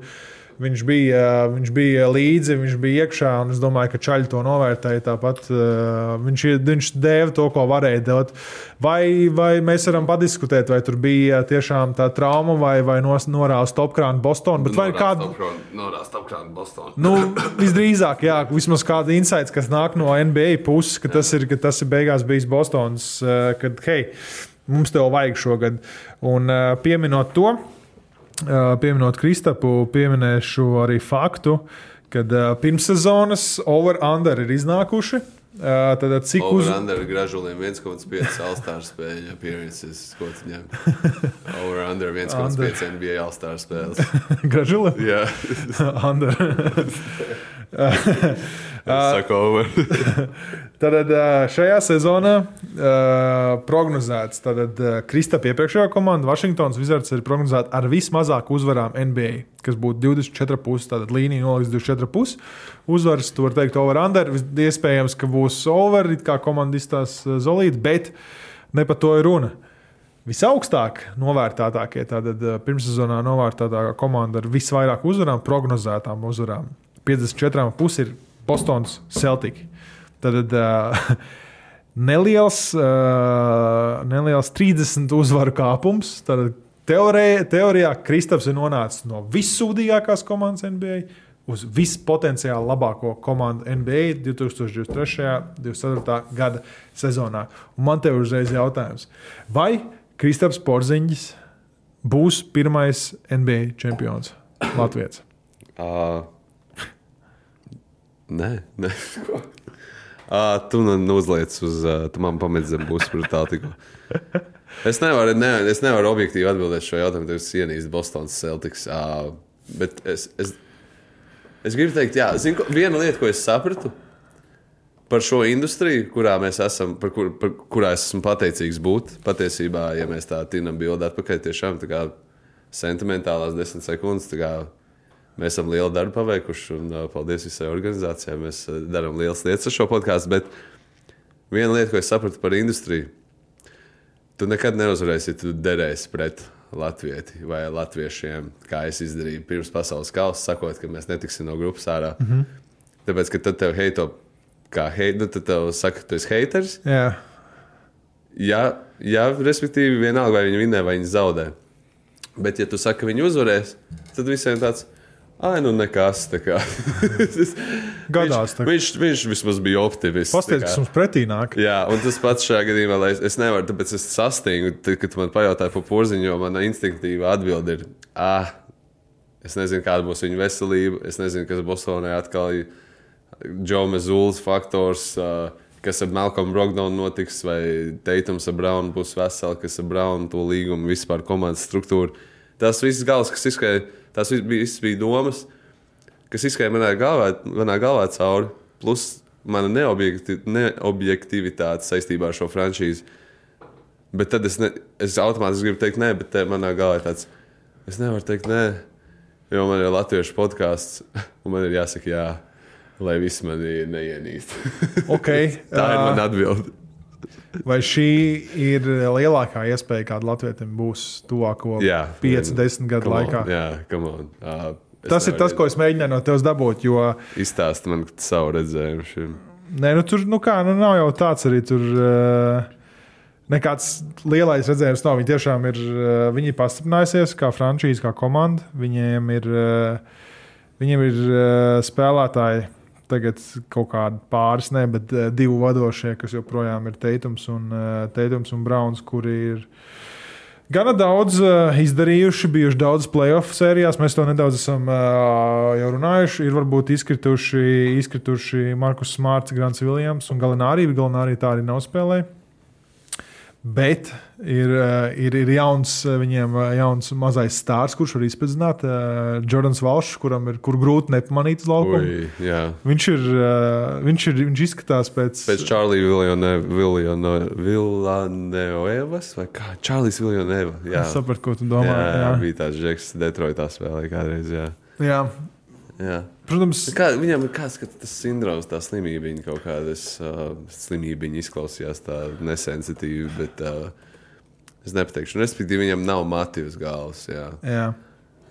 S2: Viņš bija, uh, viņš bija līdzi, viņš bija iekšā, un es domāju, ka Čaļi to novērtēja tāpat. Uh, viņš, viņš dēva to, ko varēja dot. Vai, vai mēs varam padiskutēt, vai tur bija tiešām tā trauma, vai, vai nos- norāza topkrāna Bostonā. Bet vai kāda.
S3: Norāst apkrāt Bostonā.
S2: Nu, visdrīzāk, jā, vismaz kāda insights, kas nāk no NBA puses, ka tas ir, ka tas ir beigās bijis Bostonas, eh, kad, hei, mums te vajag šogad. Un eh, pieminot to, pieminot Kristapu, pieminēšu arī faktu, kad eh, pirmssezonas over-under ir iznākuši. Tad cik uz...
S3: Over-under gražuliem 1,5 All-Star spēļu appearances, ko tu ņem. Over-under 1,5 NBA All-Star spēles.
S2: Gražula?
S3: Jā,
S2: Under.
S3: saka over.
S2: Tātad šajā sezonā uh, prognozēts, tad Kristapā iepriekšējā komanda, Vašingtons Wizards, ir prognozēta ar vismazāk uzvarām NBA, kas būtu 24,5. Tātad līnija noliks 24,5. Uzvaras, to var teikt, over-under. Iespējams, ka būs over, it kā komanda izstās zolīti, bet ne par to ir runa. Visaugstāk novērtētākie, tātad pirmssezonā novērtētākā komanda ar visvairāk uzvarām, prognozētām uzvarām. 54,5 ir Bostonas Celtic. Tad uh, neliels, uh, neliels 30 uzvaru kāpums. Tad teorijā, teorijā Kristaps ir nonācis no vissūdīgākās komandas NBA uz vispotenciāli labāko komandu NBA 2023. un 2024. gada sezonā. Un man te ir uzreiz jautājums, vai Kristaps Porziņģis būs pirmais NBA čempions Latvijas?
S3: Uh, nē, nē. Uh, tu man uzliec uz, uh, tu man zem būs brutāli tikko. Es nevaru, ne, es nevaru objektīvi atbildēt šo jautājumu, jo es ienīstu Bostonas Celtics. Uh, bet es, es, es gribu teikt, jā, zinu, ko- viena lieta, ko es sapratu par šo industriju, kurā mēs esam, par, kur, par kurā es esmu pateicīgs būt. Patiesībā, ja mēs tā tinam bildi atpakaļ, tiešām tā kā sentimentālās desmit sekundes. tā kā Mēs esam lielu darbu paveikuši, un paldies visai organizācijai. Mēs darām lielas lietas ar šo podkāstu. Bet viena lieta, ko es sapratu par industriju, tu nekad neuzvarēsi, ja tu derēsi pret latvieti vai latviešiem, kā es izdarīju pirms pasaules kausa, sakot, ka mēs netiksim no grupas ārā. Mm -hmm. Tāpēc, ka tad tev heito, kā heit, nu, tad tev saka, ka tu esi haters.
S2: Jā,
S3: Jā, jā, respektīvi, vienalga, vai viņi vinnē vai viņi zaudē. Bet, ja tu saki, ka viņi uzvarēs, tad visiem tāds. Ai, nu nekas. tā kā."
S2: Gadās,
S3: viņš, viņš, viņš vismaz bija optimists. tā
S2: pastāstiet, kas mums pretī nāk.
S3: Jā, un tas pats šajā gadījumā, lai es, es nevaru, tāpēc es sastingu, tad, kad man pajautāji par porziņu, jo mana instinktīva atbilde ir, ah, es nezinu, kāda būs viņa veselība, es nezinu, kas Bostonē atkal ir Džona Zulas faktors, uh, kas ar Malcolmu Brogdonu notiks, vai Teitums ar Braunu būs veseli, kas ar Braunu to līgumu, vispār komandas struktūru. Tas viss gals, kas izskrēja, tas viss bija, viss bija domas, kas izskrēja manā galvā, manā galvā cauri, plus mana neobjekti, neobjektivitāte saistībā ar šo franšīzi. Bet tad es, ne, es automātiski gribu teikt, nē, bet te manā galvā ir tāds, es nevaru teikt, nē, jo man ir latviešu podkāsts, un man ir jāsaka, jā, lai visi mani neienīst.
S2: Okay.
S3: Tā ir
S2: ā,
S3: mana atbilde.
S2: Vai šī ir lielākā iespēja, kāda Latvijam būs tuvāko
S3: Jā,
S2: 5, 10 gadu laikā?
S3: Jā, on. Uh,
S2: Tas ir tas, ko es mēģināju no tevis dabūt. Jo,
S3: Izstāsti man savu redzējumu šim.
S2: nē, nu, tur nu kā, nu, nav jau tāds arī. Tur, uh, nekāds lielais redzējums nav. Viņi tiešām ir, uh, viņi ir pastiprinājusies kā frančīze, kā komanda. Viņiem ir, uh, viņiem ir spēlētāji. Tagad kaut kādi pāris, ne, bet uh, divi vadošie, kas joprojām ir Teitums un, uh, Teitums un Browns, kuri ir gana daudz uh, izdarījuši, bijuši daudz playoff sērijās. Mēs to nedaudz esam uh, jau runājuši. Ir varbūt izkrituši, izkrituši Markus Smarts, Grants Viljams un Galinārī. Galinārī tā arī nav spēlējusi. Bet ir, uh, ir, ir jauns, uh, viņiem uh, jauns mazais stāsts, kurš var izpildīt. Uh, Jordans Valšs, kuram ir kur grūti nepamanīt uz laukuma.
S3: Ui, jā.
S2: Viņš ir, uh, viņš ir, viņš izskatās pēc.
S3: Pēc Čārlīda Viljanovas vai kā? Čārlis Viljanova. Jā,
S2: Es sapratu, ko tu domā.
S3: jā, jā, bija tāds žeks, Detroitā spēlēja kādreiz. Jā.
S2: jā.
S3: Jā.
S2: Protams,
S3: Kā, viņam ir kāds tas sindroms, tā slimība, viņa kaut kādas uh, slimība viņa izklausījās tā nesensitīvi, bet uh, es nepateikšu. Respektīvi, viņam nav mati uz galvas. Jā,
S2: jā.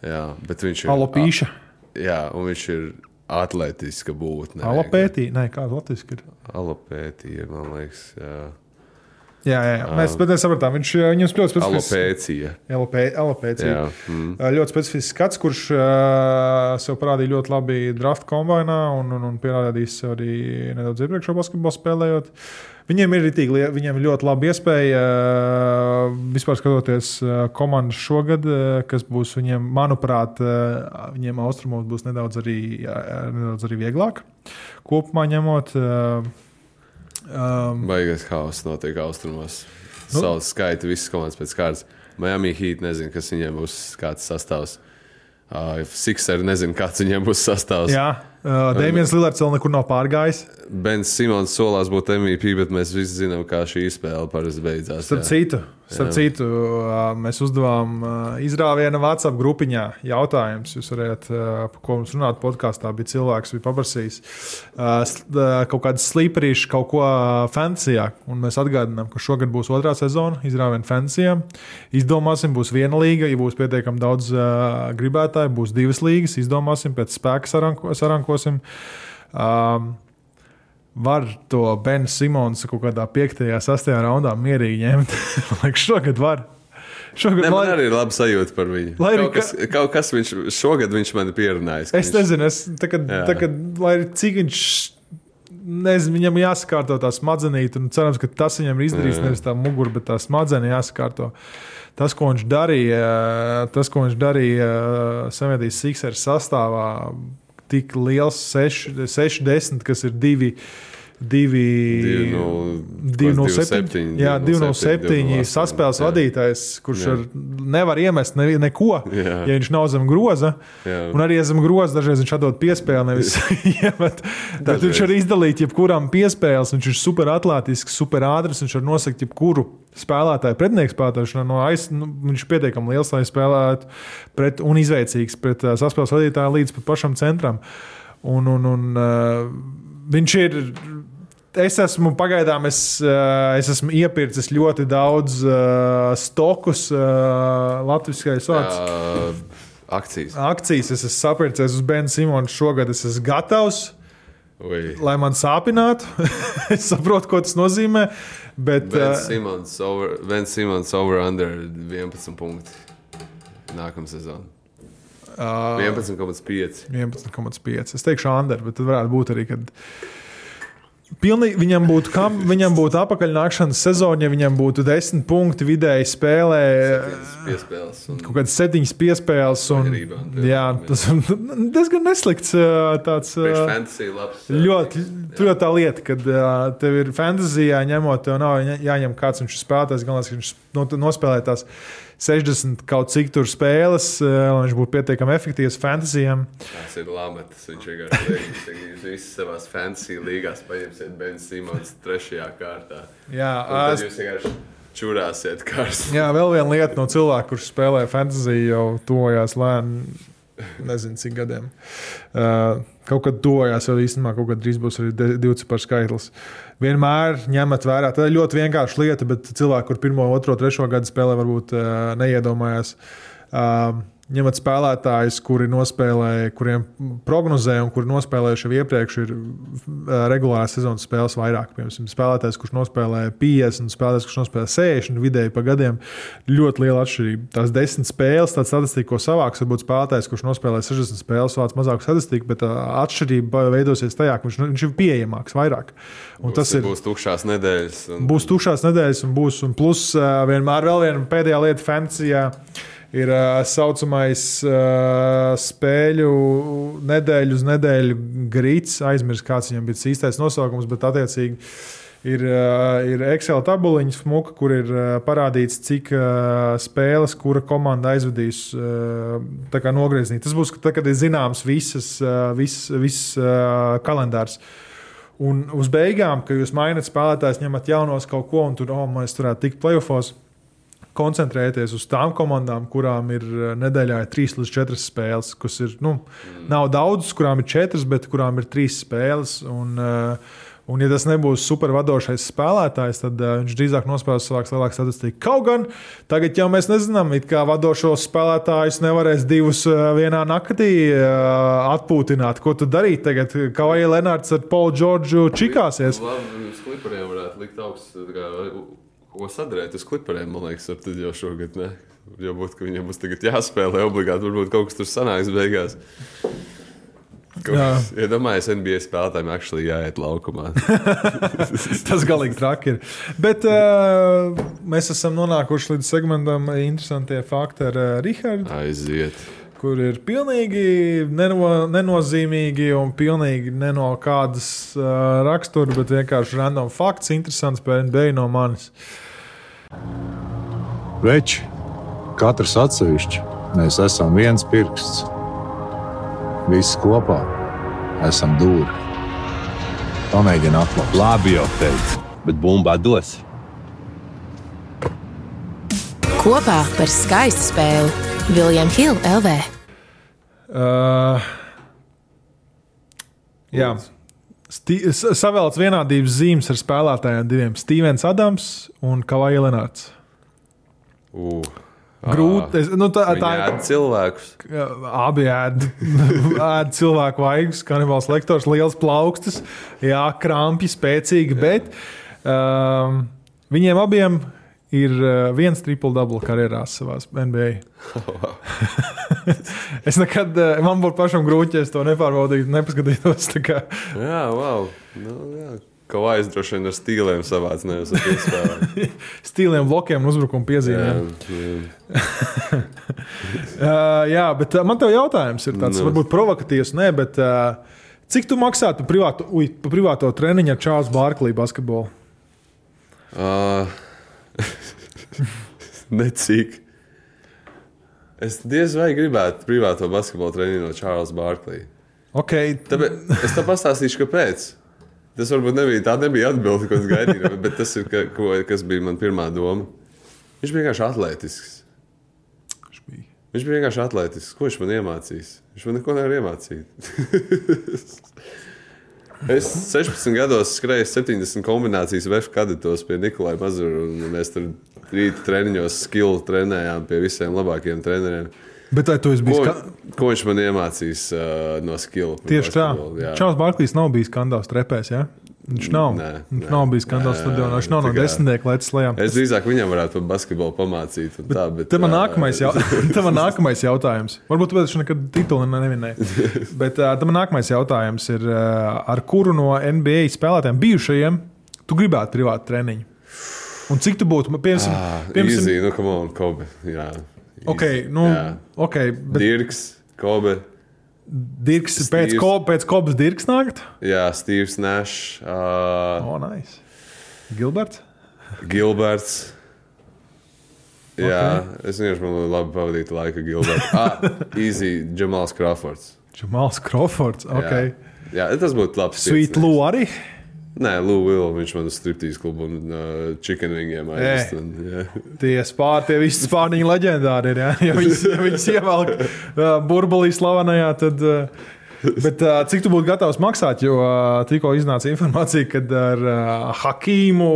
S3: jā bet viņš ir.
S2: alopīša.
S3: Jā, un viņš ir atletiska būtne.
S2: Alopētī, nē, kāda latviska ir.
S3: Alopētija, man liekas. Jā.
S2: Jā, jā, jā. Mēs, mēs sapratām, viņš uh, viņam ļoti specifisks.
S3: Alopēcija.
S2: Alopē- Alopēcija.
S3: Jā. Mm.
S2: Uh, Ļoti specifisks skats, kurš uh, sev parādīja ļoti labi draft kombinā un, un, un pierādījis sev arī nedaudz iepriekšā basketbolu spēlējot. Viņiem ir, ritīgi, viņiem ir ļoti laba iespēja vispār skatoties komandas šogad, kas būs viņiem, manuprāt, viņiem austrumos būs nedaudz arī, nedaudz arī vieglāk. Kopumā ņemot. Uh, um,
S3: Baigais haoss notiek austrumos.
S2: Nu.
S3: Saules skaita visas komandas pēc kārtas. Miami Heat nezinu, kas viņiem būs kāds sastāvs. Uh, Sixer nezinu, kāds viņiem būs sastāvs.
S2: jā, uh, Dēmons Lillards vēl nekur nav pārgājis.
S3: Bens Simons solās būt MVP, bet mēs visi zinām, kā šī spēle parasti beidzās.
S2: Starp citu, starp citu ā, mēs uzdevām ā, izrāvienu WhatsApp grupiņā jautājumus. Jūs varat, ā, par ko mums runāt podkāstā, bija cilvēks, bija paprasījis kaut kādas slīperīšas, kaut ko fancijā. Un mēs atgādinām, ka šogad būs otrā sezona izrāvienu fancijā. Izdomāsim, būs viena līga, ja būs pietiekami daudz gribētāju, būs divas līgas. Izdomāsim, pēc spēka saranko, sarankosim. Um, var to Benu Simons kaut kādā 5. un 6. raundā mierīgi ņemt. Man liekas, šogad var. Šogad
S3: Ne, man
S2: lai-
S3: arī ir laba sajūta par viņu.
S2: Lai
S3: kaut, kas, kaut kas viņš šogad viņš man ir pierunājis. ka
S2: Es
S3: viņš-
S2: nezinu, es, tā, kad,
S3: Jā.
S2: tā, kad, lai cik viņš. Nezinu, viņam jāsakārto tā smadzenīte, un cerams, ka tas viņam ir izdarījis.
S3: Jā.
S2: Nevis tā mugura, bet tā smadzenē jāsakārto. Tas, ko viņš darīja, tas, ko viņš darīja Savienotīs Sixers sastāvā, tik liels, 6, 10, kas ir divi. Uh,
S3: 2 no 7.
S2: Jā,
S3: 2
S2: no 7 saspēles
S3: jā.
S2: vadītājs, kurš
S3: jā.
S2: nevar iemest ne, neko,
S3: jā.
S2: ja viņš nav zem groza.
S3: Jā.
S2: Un arī zem groza dažreiz viņš atdod piespēli, nevis iemet. Bet viņš var izdalīt jebkuram piespēles, viņš ir super atlētisks, super ātrs, viņš var nosakt jebkuru spēlētāju pretinieks spēlētāju. No aiz, nu, viņš ir pietiekami liels, lai spēlētu pret, un izveicīgs pret saspēles vadītāju līdz pat pašam centram. Un, un, un, uh, viņš ir. Es esmu pagaidām, es, uh, es esmu iepircis ļoti daudz uh, stokus, uh, latviešu vārdu
S3: Jā, akcijas.
S2: akcijas. Es esmu sapircies uz Bena Simona šogad. Es esmu gatavs,
S3: Ui.
S2: lai man sāpinātu. es saprotu, ko tas nozīmē. Bet, uh,
S3: Simons over, over under 11 punkti nākamā sezona.
S2: Uh,
S3: 11,5.
S2: 11,5. Es teikšu, Andri, bet tad varētu būt arī, kad. Pilnīgi, viņam būtu, kam, viņam būtu apakaļnākšanas sezona, ja viņam būtu desmit punkti vidēji spēlē.
S3: Un...
S2: kaut kādas septiņas piespēles. Un,
S3: Sagrībā, jā.
S2: tas ir diezgan neslikts. uh, Tāds, uh,
S3: labs.
S2: Ļoti, tur jau tā lieta, ka uh, tev ir fantāzijā, ņemot, tev nav jā- jāņem kāds viņš spēlētājs. Galvenais, ka viņš no- nospēlē tās 60 kaut cik tur spēles, lai viņš būtu pietiekami efektīvs fantāzijām.
S3: Tas ir labi. Viņš vienkārši teiks, ka visi savā fantasy līgās paņemsiet Ben Simons trešajā kārtā.
S2: Jā, es-
S3: jūs vienkārši čurāsiet karstu.
S2: jā, vēl viena lieta no cilvēka, kurš spēlē fantāziju, jau tuvojās lēni. Nezinu, cik gadiem. Uh, kaut kad tuvojās, jau īstenībā kaut kad drīz būs arī divu ciparu skaitlis. Vienmēr ņemat vērā, tā ir ļoti vienkārša lieta, bet cilvēki, kur pirmo, otro, trešo gadu spēlē, varbūt uh, neiedomājās. Uh, ņemat spēlētājus, kuri nospēlē, kuriem prognozē un kuri nospēlējuši jau iepriekš, ir uh, regulārās sezonas spēles vairāk. Piemēram, spēlētājs, kurš nospēlē 50, spēlētājs, kurš nospēlē 60 vidēji pa gadiem, ļoti liela atšķirība. Tās desmit spēles, tāda statistika, ko savāks, varbūt spēlētājs, kurš nospēlē 60 spēles, vāc mazāku statistiku, bet uh, atšķirība veidosies tajā, ka viņš, viņš ir pieejamāks vairāk. Un
S3: Būs,
S2: tas ir
S3: būs tukšās nedēļas. Un...
S2: būs tukšās nedēļas, un būs un plus uh, vienmēr vēl viena pēdējā lieta fantasijā. Ir tā saucamais spēļu nedēļu uz nedēļu grīts. Aizmirst, kāds viņam bija īstais nosaukums, bet attiecīgi ir, ir Excel tabuliņš, smuka, kur ir parādīts, cik spēles kura komanda aizvadīs nogriezienī. Tas būs tad, kad ir zināms visas, viss, viss kalendārs. Un uz beigām, kad jūs mainat spēlētājus, ņemat jaunos kaut ko, un tur, oh, mēs turētu tikt playoffs, koncentrēties uz tām komandām, kurām ir eh, nedēļā ir 3 līdz 4 spēles, kas ir, nu, nav daudz, kurām ir 4, bet kurām ir 3 spēles. Un, uh, Un, ja tas nebūs supervadošais spēlētājs, tad uh, viņš drīzāk nospēlēs savāks lielāku statistiku. Kaut gan tagad jau mēs nezinām, kā vadošos spēlētājus nevarēs divus uh, vienā naktī uh, atpūtināt. Ko tu darīt tagad? Kā vai Lenārds ar Paulu Džordžu čikāsies?
S3: Labi, uz klipriem varētu likt augstu. Kā, Ko sadarīt uz klipriem, man liekas, ar tad jau šogad. Ne? Jau būtu, ka viņam būs jāspēlē obligāti. Varbūt kaut kas tur sanāks beigās. Iedomājieties, ja NBA spēlētājiem actually jāiet laukumā.
S2: Tas galīgi traki ir. Bet uh, mēs esam nonākuši līdz segmentam, interesantie fakti ar uh, Rahardu,
S3: Aiziet.
S2: kur ir pilnīgi neno, nenozīmīgi un pilnīgi ne no kādas uh, rakstura, bet vienkārši random fakts, interesants par NBA no manis.
S4: Veči, katrs atsevišķi, mēs esam viens pirksts. Visi kopā esam dūri. Pamēģini atklāt.
S5: Labi, jau teicu, bet bumbā dos.
S6: Kopā par skaistu spēli Viljams Hilde LV.
S2: Uh, jā. S- savēlts vienādības zīmes ar spēlētājiem diviem - Stevens Adams un Kavaja Lenārds.
S3: Uh.
S2: Grūti. es- Nu, tā, tā ir
S3: cilvēks.
S2: Abi ēd, ēd cilvēku vaigus, kanibāls lektors, liels plaukstas, jā, krampji, spēcīgi, bet um, viņiem abiem ir uh, viens triple-double karjerā savā NBA. es nekad, uh, man būtu pašam grūti, ja es to nepārbaudītu, nepaskatītos. kā.
S3: Jā, wow. Nu, jā. Kā aizdroši vien ar stīliem savāds, nevis ar piespēlēm.
S2: Stīliem, blokiem uzbrukuma piezīmēm.
S3: jā.
S2: Uh, jā, bet uh, man te jautājums ir tāds,
S3: Nu.
S2: varbūt provokatīvs, ne, bet uh, Cik tu maksātu ui, par privāto treniņu ar Čārlis Bārklī basketbolu?
S3: Uh, Necik. Es diez vai gribētu privāto basketbola treniņu no Čārlza Bārklī.
S2: Okay.
S3: Tāpēc es tam pastāstīšu, kāpēc. Tas varbūt nebija tā, nebija atbilde, ko es gaidīju, bet tas ir, ka, ko, kas bija mana pirmā doma. Viņš bija vienkārši atletisks. Viņš bija vienkārši atletisks. Ko viņš man iemācījis? Viņš man neko nevar iemācīt. es 16 gados skrēju 70 kombinācijas VF kadetos pie Nikolai Mazura, un mēs tur rīta treniņos skilu trenējām pie visiem labākajiem treneriem.
S2: Bet vai tu esi bijis?
S3: Ko,
S2: Ka...
S3: ko viņš man iemācījis uh, no skila?
S2: Tieši tā. Čārlis Barklīs nav bijis skandāls trepēs. Ja? Viņš nav. Nē, viņš nē, nav bijis skandāls stadionā. Viņš nav no desmitnieka līdz slēgām.
S3: Es drīzāk viņam varētu par basketbolu pamācīt. Bet, tā, bet,
S2: te man nākamais, jau, te man nākamais jautājums. Varbūt tāpēc viņš nekad titulu nevinēja. bet te man nākamais jautājums ir, ar kuru no NBA spēlētājiem bijušajiem tu gribētu privātu treniņu? Un cik tu būtu? Piemēram,
S3: ah, piemēram, easy, nu, come on, Kobe. Jā.
S2: Okay, nu, jā. okay,
S3: bet... Dirks, Kobe.
S2: Dirks Steve's, pēc, ko, pēc Kobas Dirks nākt?
S3: Jā, Steve's Nash. Uh,
S2: oh, nice. Gilberts?
S3: Gilberts. Okay. Jā, es vienkārši man labi pavadīju laiku Gilberts. ah, easy, Jamals Crawfords.
S2: Jamals Crawfords, ok.
S3: Jā, jā tas būtu labs.
S2: Sweet Lou arī?
S3: Nē, Lūija, viņš man uz striptīs klubu un uh, aizvest. Un,
S2: yeah. Tie spār, tie visi spārniņi leģendāri ir. Ja, ja viņas, ja viņas ievelk uh, burbulī slavenajā, tad. Uh, Bet, uh, cik tu būtu gatavs maksāt? Jo uh, tikko iznāca informācija, ka ar uh, Hakīmu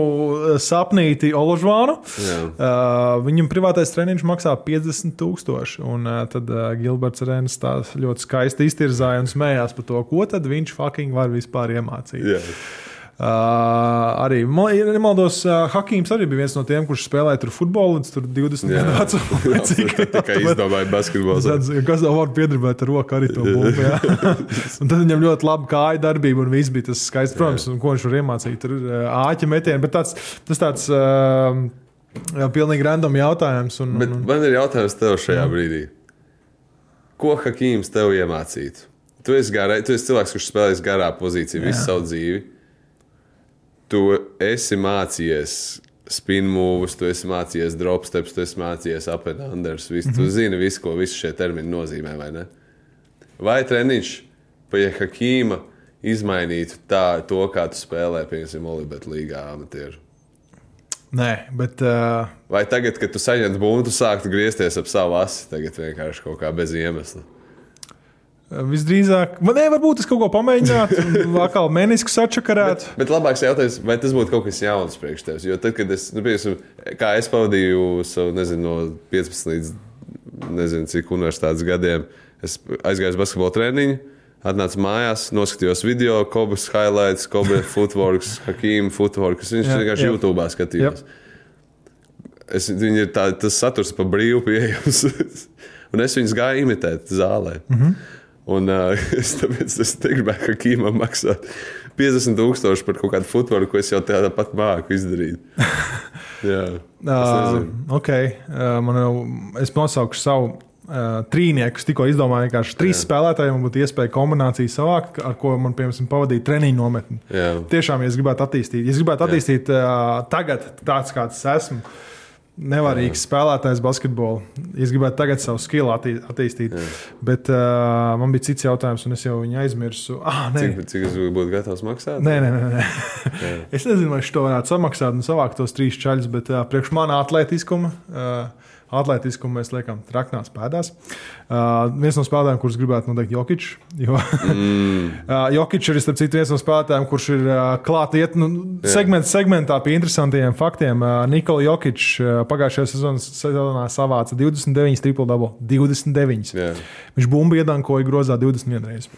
S2: sapnīti Oložvānu uh, viņam privātais treniņš maksā 50,000. Un uh, tad uh, Gilberts Rēns tā ļoti skaisti iztirzāja un smējās par to, ko tad viņš fucking var vispār iemācīt. Yeah. Uh, arī, nemaldos, uh, Hakims arī bija viens no tiem, kurš spēlēja tur futbolu līdz 20 gadu vecumam.
S3: Tā tikai izdomāja basketbolu.
S2: Kas tev var piedribēt ar roku arī to bumbu. un tad viņam ļoti labi kāja darbība un viss bija tas skaists. Protams, un ko viņš var iemācīt, tur uh, āķa metieni, bet tāds, tas tāds. Uh, Jā, pilnīgi random jautājums. Un,
S3: Bet un... man ir jautājums tev šajā jā. brīdī. Ko Hakims tev iemācītu? Tu esi, garā, tu esi cilvēks, kurš spēlējis garā pozīciju visu savu dzīvi tu esi mācījies spin moves, tu esi mācījies drop steps, tu esi mācījies. Visu, mm -hmm. Tu mhm. zini visu, ko visi šie termini nozīmē, vai ne? Vai treniņš pie Hakīma izmainītu tā, to, kā tu spēlē, piemēram, Olibet līgā amatieru?
S2: Nē, bet. Uh...
S3: Vai tagad, kad tu saņem bumbu, tu sāktu griezties ap savu asi, tagad vienkārši kaut kā bez iemesla?
S2: Visdrīzāk, man nevar būt, es kaut ko pamēģinātu, atkal mēnesis atšakarēt.
S3: Bet, bet labāks jautājums, vai tas būtu kaut kas jauns priekš tevis? Jo tad, kad es, nu, piemēram, kā es pavadīju savu, nezinu, no 15 līdz nezinu, cik universitātes gadiem, es aizgāju uz basketbola treniņu. Atnācu mājās, noskatījos video, Kobas highlights, Kobe footworks, Hakim footworks. Viņš jā, vienkārši jā. YouTube skatījās. Es, viņi ir tā, tas saturs pa brīvu pieejams. un es viņus gāju imitēt zālē. Mm -hmm. Un uh, es tāpēc es negribēju, ka Kīmam maksā 50,000 par kaut kādu futbolu, ko es jau tādā pat māku izdarīt. Jā,
S2: uh, okay. uh, man jau, es nosaukšu savu uh, trīnieku. Es tikko izdomāju, ka trīs Jā. spēlētājiem būtu iespēja kombināciju savākt, ar ko man, piemēram, pavadīt treniņu nometni. Jā. Tiešām, ja es gribētu attīstīt, ja es gribētu attīstīt uh, tagad tāds, kāds es esmu nevarīgs spēlētājs basketbolā. Es gribētu tagad savu skilu attī attīstīt, Jā. bet uh, man bija cits jautājums, un es jau viņu aizmirsu. Ah, nē.
S3: cik, cik es būtu gatavs maksāt?
S2: Nē, nē, nē. nē. es nezinu, vai es to varētu samaksāt un savākt tos trīs čaļus, bet uh, priekš manā atletiskuma. Uh, atletiskumu mēs liekam traknās pēdās. Uh, viens no spēlētājiem, kurus gribētu noteikt Jokic. Jo mm. uh, Jokic ir starp citu viens no spēlētājiem, kurš ir uh, klāt iet nu, segment, segmentā pie interesantiem faktiem. Uh, Nikola Jokic uh, pagājušajā sezonas, sezonā savāca 29 triple double. 29. Yeah. Viņš bumbu iedankoja grozā 21 reizes.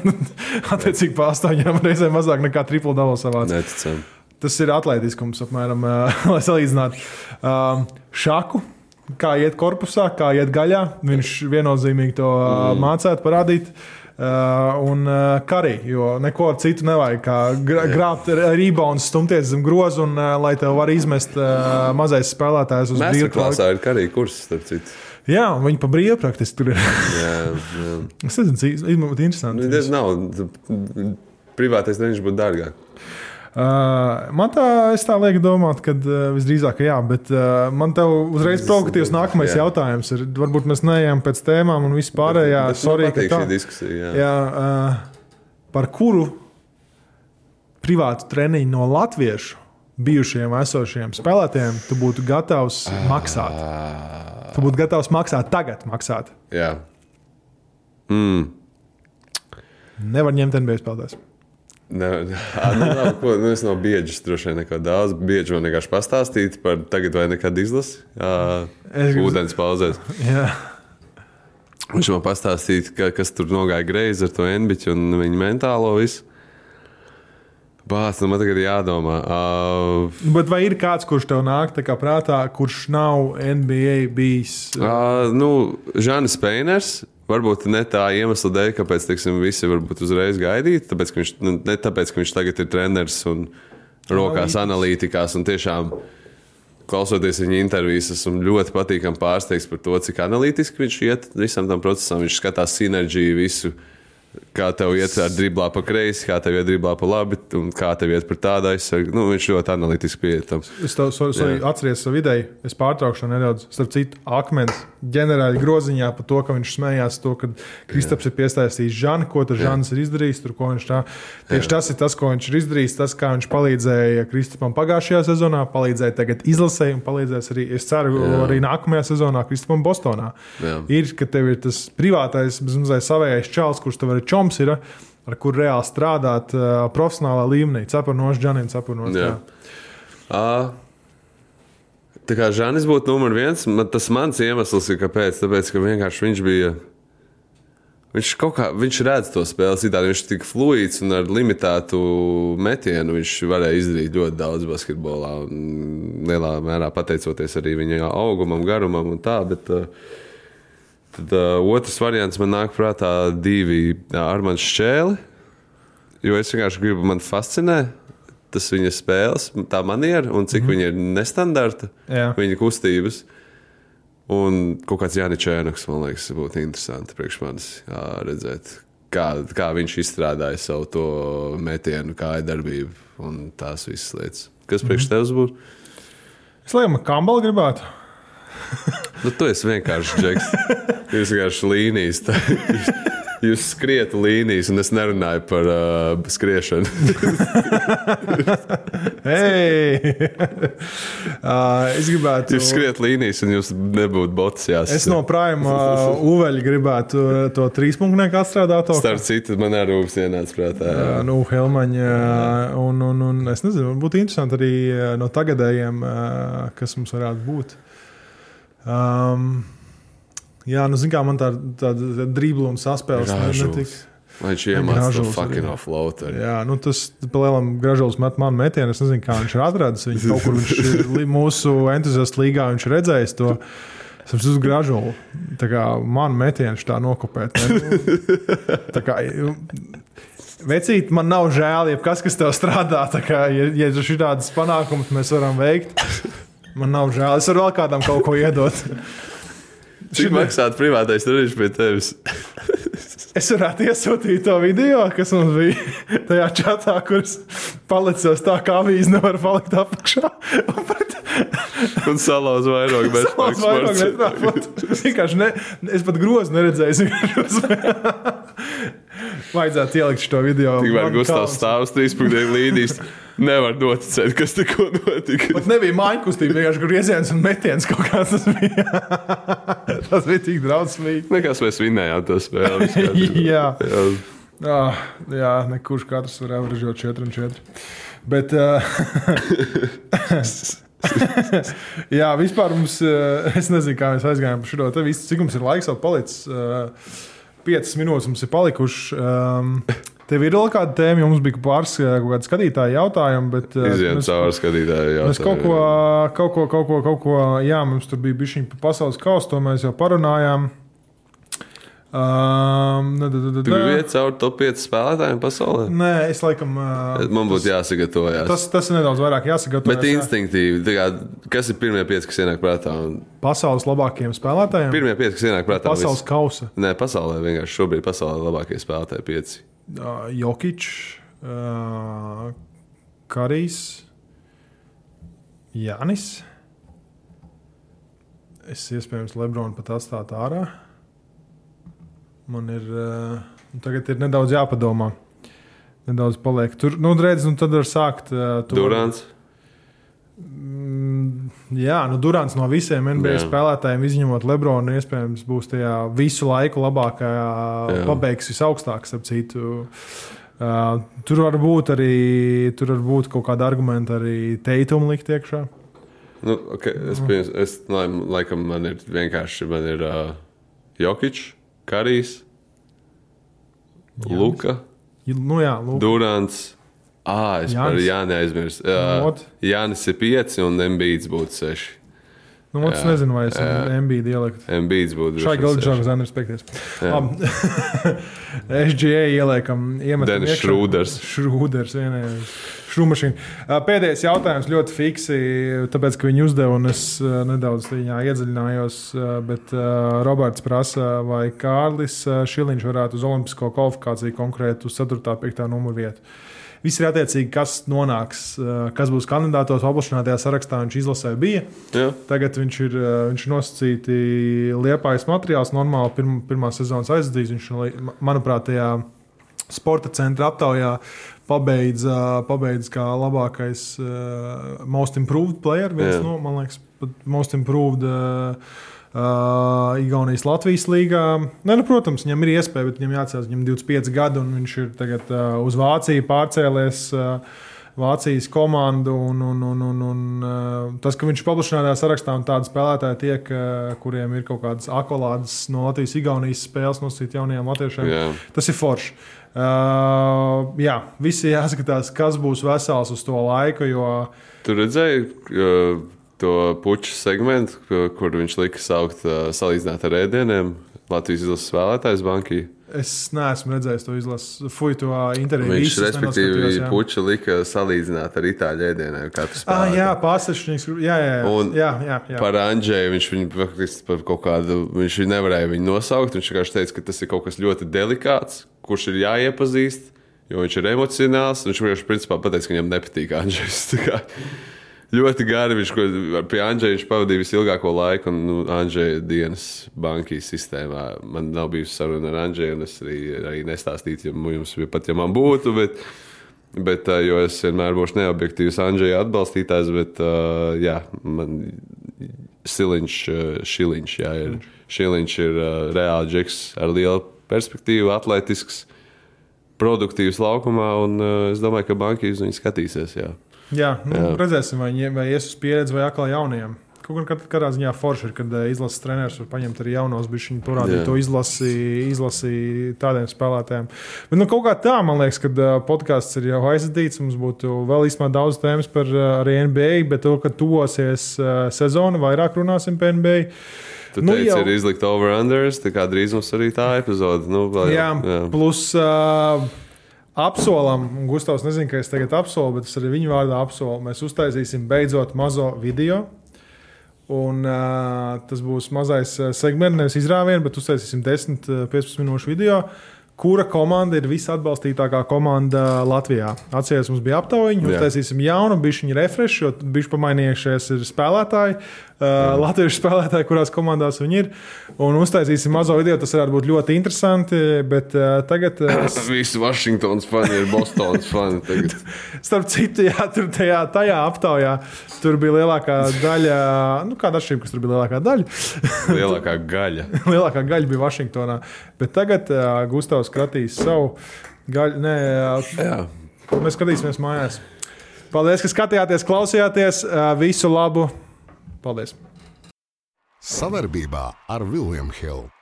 S2: Attiecīgi pa astoņām reizēm mazāk nekā triple double savāca.
S3: Neticam.
S2: Tas ir atletiskums, apmēram, uh, lai salīdzinātu. Uh, šaku kā iet korpusā, kā iet gaļā. Viņš viennozīmīgi to mm. mācītu, parādīt. Uh, un uh, karī, jo neko citu nevajag. Kā gra grābt rebounds, stumties zem groza, un uh, lai tev var izmest uh, mazais spēlētājs uz
S3: brīvdienu. Klasā ir karī kurs, starp citu.
S2: Jā, un viņi pa brīvu praktiski tur ir.
S3: Jā, jā.
S2: es nezinu, tas ir interesanti.
S3: Nu, Tas nav. Privātais treniņš būtu dārgāk.
S2: Uh, man tā, tā lieku domāt, ka uh, visdrīzāk, ka jā, bet uh, man te uzreiz provokatīvs nākamais
S3: Jā.
S2: jautājums ir. Varbūt mēs neejam pēc tēmām un viss pārējā.
S3: Bet man
S2: Sorry, ka tā.
S3: šī diskusija. Jā.
S2: Jā, uh, par kuru privātu treniņu no latviešu bijušajiem esošajiem spēlētājiem tu būtu gatavs maksāt? Tu būtu gatavs maksāt tagad, maksāt.
S3: jā. Mm.
S2: Nevar ņemt NBA spēlētājs.
S3: Ā, nu, labi, ko, nu, es nav biedrs, droši vien neko daudz. Bieži man vienkārši pastāstīt par tagad vai nekad izlasi.
S2: Gribu-
S3: ūdens pauzēs.
S2: Jā,
S3: Viņš man pastāstīja, ka, kas tur nogāja greizi ar to enbiķu un viņa mentālo visu. Bāc, nu man tagad ir jādomā. Uh,
S2: bet vai ir kāds, kurš tev nāk kā prātā, kurš nav NBA bijis?
S3: uh, nu, Žanis Peiners. Varbūt ne tā iemesla dēļ, kāpēc teiksim, visi varbūt uzreiz gaidīja. Tāpēc, ka viņš, nu, ne tāpēc, ka viņš tagad ir treneris un rokās analītikās un tiešām klausoties viņa intervijas, esmu ļoti patīkami pārsteigts par to, cik analītiski viņš iet visam tam procesam. Viņš skatās sinerģiju, visu, kā tev iet ar driblā pa kreisi, kā tev iet driblā pa labi, un kā tev iet par tādu aizsardzību. Nu, viņš ļoti analītiski pieejams.
S2: Es tev so, so,
S3: Jā.
S2: atceros savu ideju, es pārtraukšu nedaudz. Starp citu, akmens ģenerāli groziņā par to, ka viņš smējās to, ka Kristaps ir piesaistījis Žanu, ko tas Žanis ir izdarījis. Tur, tā, tieši tas ir tas, ko viņš ir izdarījis, tas, kā viņš palīdzēja Kristapam pagājušajā sezonā, palīdzēja tagad izlasēji un palīdzēs arī, es ceru,
S3: Jā.
S2: arī nākamajā sezonā Kristapam Bostonā.
S3: Jā.
S2: Ir, ka tev ir tas privātais, mazliet savējais čels, kurš tev ir čoms. Ir, Ar kur reāli strādāt uh, profesionālā līmenī. Cepurnos, Džanim, cepurnos.
S3: Jā. Uh, tā kā Žanis būtu numur viens, man, tas mans iemesls ir, kāpēc. Tāpēc, ka vienkārši viņš bija. Viņš kaut kā viņš redz to spēli citādi. Viņš ir tik fluids un ar limitētu metienu. Viņš varēja izdarīt ļoti daudz basketbolā. Lielā mērā pateicoties arī viņa augumam, garumam un tā. Bet, uh, tad uh, otrs variants man nāk prātā divi Armāns Šķēli. Jo es vienkārši gribu, man fascinē tas viņa spēles, tā maniera un cik mm -hmm. viņa ir nestandarta,
S2: Jā.
S3: viņa kustības. Un kaut kāds Jānis Čēnoks, man liekas, būtu interesanti priekš manis jā, redzēt, kā, kā viņš izstrādāja savu to metienu, kā ir darbība un tās visas lietas. Kas priekš tevis būtu?
S2: Es laikam, ka Kambala gribētu.
S3: Nu, tu esi vienkārši džeks. Jūs vienkārši līnijas. Tā, jūs, jūs skriet līnijas, un es nerunāju par uh, skriešanu.
S2: Hei! uh, es gribētu.
S3: Jūs skriet līnijas, un jums nebūtu bots jāsaka.
S2: Es no Prāma uh, uveļa gribētu uh, to trīspunktu atstrādāt.
S3: Starp citu, man arī rūpes ienāca prātā. jā.
S2: Uh, nu, Helmaņa, uh, un, un, un es nezinu, būtu interesanti arī uh, no tagadējiem, kas mums varētu būt. Um, jā, nu, zināmā mērā man tā, tāda dribla un saspēles ne-
S3: Gražuls.
S2: netiks.
S3: Vai viņš iemācīja to fucking
S2: arī.
S3: offloader?
S2: Jā, nu tas palielam gražulis met man metienu. Es nezinu, kā viņš ir atradzis. Viņš kaut kur viņš mūsu entuziastu līgā viņš redzējis to. Es esmu uz gražulu. Tā kā man metiens tā nokopēt. Ne? Nu, Tā kā, Vecīt, man nav žēl, ja kas, kas tev strādā. Tā Kā, ja, ja šādas panākumus mēs varam veikt, man nav žēl. Es varu vēl kādam kaut ko iedot.
S3: Cik maksātu privātais treniņš pie tevis?
S2: Es varētu iesūtīt to video, kas mums bija tajā čatā, kurš palicos tā, kā avīze nevar palikt apakšā. Un
S3: salauz vairogu bez
S2: Savās vairāk netrāpot. Vienkārši ne, es pat grozu neredzēju. es Vajadzētu ielikt šo video.
S3: Tikmēr Gustavs
S2: kauns.
S3: stāv uz trīspunktiem līnijas. Nevar noticēt, kas tikko notika.
S2: Pat nebija māju kustība, vienkārši grieziens un metiens kaut kāds tas bija. tas bija tik drausmīgi.
S3: Nekas mēs vinējām viss kārtībā.
S2: Jā.
S3: Jā.
S2: Ah, jā, nekurš katrs var averažot 4 un 4. Bet, uh, jā, vispār mums, es nezinu, kā mēs aizgājām par šo te visu. Cik mums ir laiks vēl palicis? Uh, 5 minūtes mums ir palikušas. Um, tev ir vēl kāda tēma, jo mums bija pāris kaut kādi skatītāji jautājumi. Bet, uh,
S3: Izjām cauri skatītāju.
S2: Mēs kaut ko, kaut ko, kaut ko, kaut ko, jā, mums tur bija bijusi pasaules kausa, to mēs jau parunājām. Um, da, da, da, da,
S3: Tu gribi iet cauri top 5 spēlētājiem pasaulē?
S2: Nē, es laikam. Uh,
S3: Man būtu jāsagatavojas.
S2: tas, tas ir nedaudz vairāk jāsagatavo.
S3: Bet instinktīvi, kā, kas ir pirmie pieci, kas ienāk prātā? Un
S2: Pasaules labākajiem spēlētājiem.
S3: Pirmie pieci, kas ienāk prātā,
S2: Pasaules
S3: vis-
S2: kausa.
S3: Nē, pasaulē vienkārši šobrīd pasaulē labākie spēlētāji pieci.
S2: Jokic, uh, Karijs, Jānis. Es iespējams Lebronu pat atstātu ārā. Man ir uh, tagad ir nedaudz jāpadomā. Nedaudz paliek tur. Nu, redz, nu tad var sākt uh.
S3: Durants.
S2: Mm, Jā, nu Durants no visiem NBA
S3: Jā.
S2: Spēlētājiem, izņemot Lebronu, iespējams, būs tajā visu laiku labākajā,
S3: Jā.
S2: pabeigs visaugstākāk, starp citu. Uh, tur var būt arī tur var būt kaut kāda argumenta arī teikumu likt iekšā.
S3: Nu, okay, es, pieņems, es lai, laikam man ir vienkārši man ir uh, Jokic, Karijs, Luka,
S2: Nu, jā, lūk,
S3: Durants. Ah, es par
S2: Jānis.
S3: Jāni aizmirsu.
S2: Nu,
S3: Uh,
S2: ot.
S3: Jānis ir 5 un Mbīts būtu 6.
S2: nu, es
S3: jā,
S2: nezinu, vai es
S3: jā.
S2: MBD ielikt.
S3: Mbīts būtu
S2: Šai gala
S3: seši.
S2: žāga respektīvs. SGA ieliekam, iemetam
S3: Denis. Šrūders.
S2: Šrūders, vienējais. Šrūmašīna. Pēdējais jautājums ļoti fiksi, tāpēc, ka viņi uzdeva un es nedaudz tajā iedziļinājos, bet Roberts prasa, vai Kārlis Šiliņš varētu uz olimpisko kvalifikāciju konkurēt uz 4. un 5. numuru vietu. Viss ir attiecīgi, kas nonāks, kas būs kandidātos paplašinātajā sarakstā. Viņš izlasē bija.
S3: Jā.
S2: Tagad viņš ir, viņš ir nosacīti liepais materiāls, normāli pirm, pirmā sezonas aizdīs. Viņš, li- manuprāt, tajā sporta centra aptaujā pabeidz, ā, pabeidz kā labākais uh, most improved player. Viens
S3: Jā.
S2: no, man liekas, pat most improved. Uh, Uh, Igaunijas Latvijas līgā. Ne, nu, protams, viņam ir iespēja, bet viņam jāatcerās, viņam ir 25 gadi, un viņš ir tagad uh, uz Vāciju pārcēlies. Uh, Vācijas komandu. Un, un, un, un, un, uh, tas, ka viņš ir paplašinātajā sarakstā un tādi spēlētāji tiek, uh, kuriem ir kaut kādas akolādes no Latvijas-Igaunijas spēles nosīt jaunajiem latviešiem,
S3: Jā.
S2: tas ir forši. Uh, jā, visi jāskatās, kas būs vesels uz to laiku. Jo,
S3: Tu redzēji uh, to puķu segmentu, kur- viņš lika saukt, salīdzināt ar ēdieniem Latvijas izlases spēlētājs bankī.
S2: es neesmu redzējis to izlasu, fuju to interviju.
S3: Viņš, respektīvi, puķu lika salīdzināt ar itāļu ēdieniem.
S2: Ah, jā, pārsvaršņīgs. Jā, jā, jā.
S3: Un
S2: jā, jā, jā.
S3: Par Andžēju viņš viņu faktiski par kaut kādu, viņš nevarēja viņu nosaukt. Viņš vienkārši teica, ka tas ir kaut kas ļoti delikāts, kurš ir jāiepazīst, jo viņš ir emocionāls. Viņš vienkārši principā pateica, ka viņam nepatīk Andžejs. Ļoti gari viņš pie viņš pavadīja visilgāko laiku, un nu, Andžeja dienas bankijas sistēmā. Man nav bijusi saruna ar Andžeju, un es arī, arī nestāstītu, ja jums bija pat, ja man būtu. Bet, Bet, jo es vienmēr būšu neobjektīvs Andrejs atbalstītājs, bet jā, man Siliņš, Šiliņš, jā, ir, Šiliņš ir reāli džeks ar lielu perspektīvu, atletisks, produktīvs laukumā, un es domāju, ka banki uz viņu skatīsies. Jā.
S2: Jā, nu,
S3: Jā.
S2: redzēsim, vai, vai ies uz pieredzi vai atkal jauniem. Kaut kā katrā ziņā forši ir, kad eh, izlases treneris var paņemt arī jaunos, bet viņi parādīja to izlasi, izlasi tādiem spēlētājiem. Bet nu, kaut kā tā, man liekas, ka podkāsts ir jau aizvadīts. Mums būtu vēl īstenībā daudz tēmas par eh, arī NBA, bet to, ka tuvosies eh, sezona, vairāk runāsim par NBA.
S3: Tu
S2: Nu,
S3: teici,
S2: jau-
S3: ir izlikt over-unders, tā kā drīz mums arī tā epizode. Nu, vēl
S2: Jā,
S3: jā.
S2: plus uh, apsolam, Gustavs nezina, ka es tagad apsolu, bet es arī viņu vārdā apsolu. Mēs uztaisīsim beidzot mazo video. Un, uh, tas būs mazais segments, nevis izrāviens, bet uztaisīsim 10-15 minūšu video. Kura komanda ir visatbalstītākā komanda Latvijā? Atcerieties, mums bija aptaujiņa,
S3: Jā.
S2: uztaisīsim jaunu, bišķiņu refresh, jo bišķi pamainījušies ir spēlētāji, uh, latviešu spēlētāji, kurās komandās viņi ir. Un uztaisīsim mazo video, tas varētu būt ļoti interesanti, bet uh, tagad es
S3: Visi Vašingtons fani ir Bostonas fani. Tagad.
S2: Starp citu, jā, tur tajā, tajā aptaujā tur bija lielākā daļa, nu, kāda atšķirība, kas tur bija lielākā daļa.
S3: Lielākā gaļa.
S2: lielākā gaļa bija Vašingtonā. Bet tagad uh, Gustavs skratīs savu gaļu. Nē,
S3: Jā.
S2: mēs skatīsimies mājās. Paldies, ka skatījāties, klausījāties. Visu labu! Paldies!
S1: Savarbībā ar Vilniņu Hildu.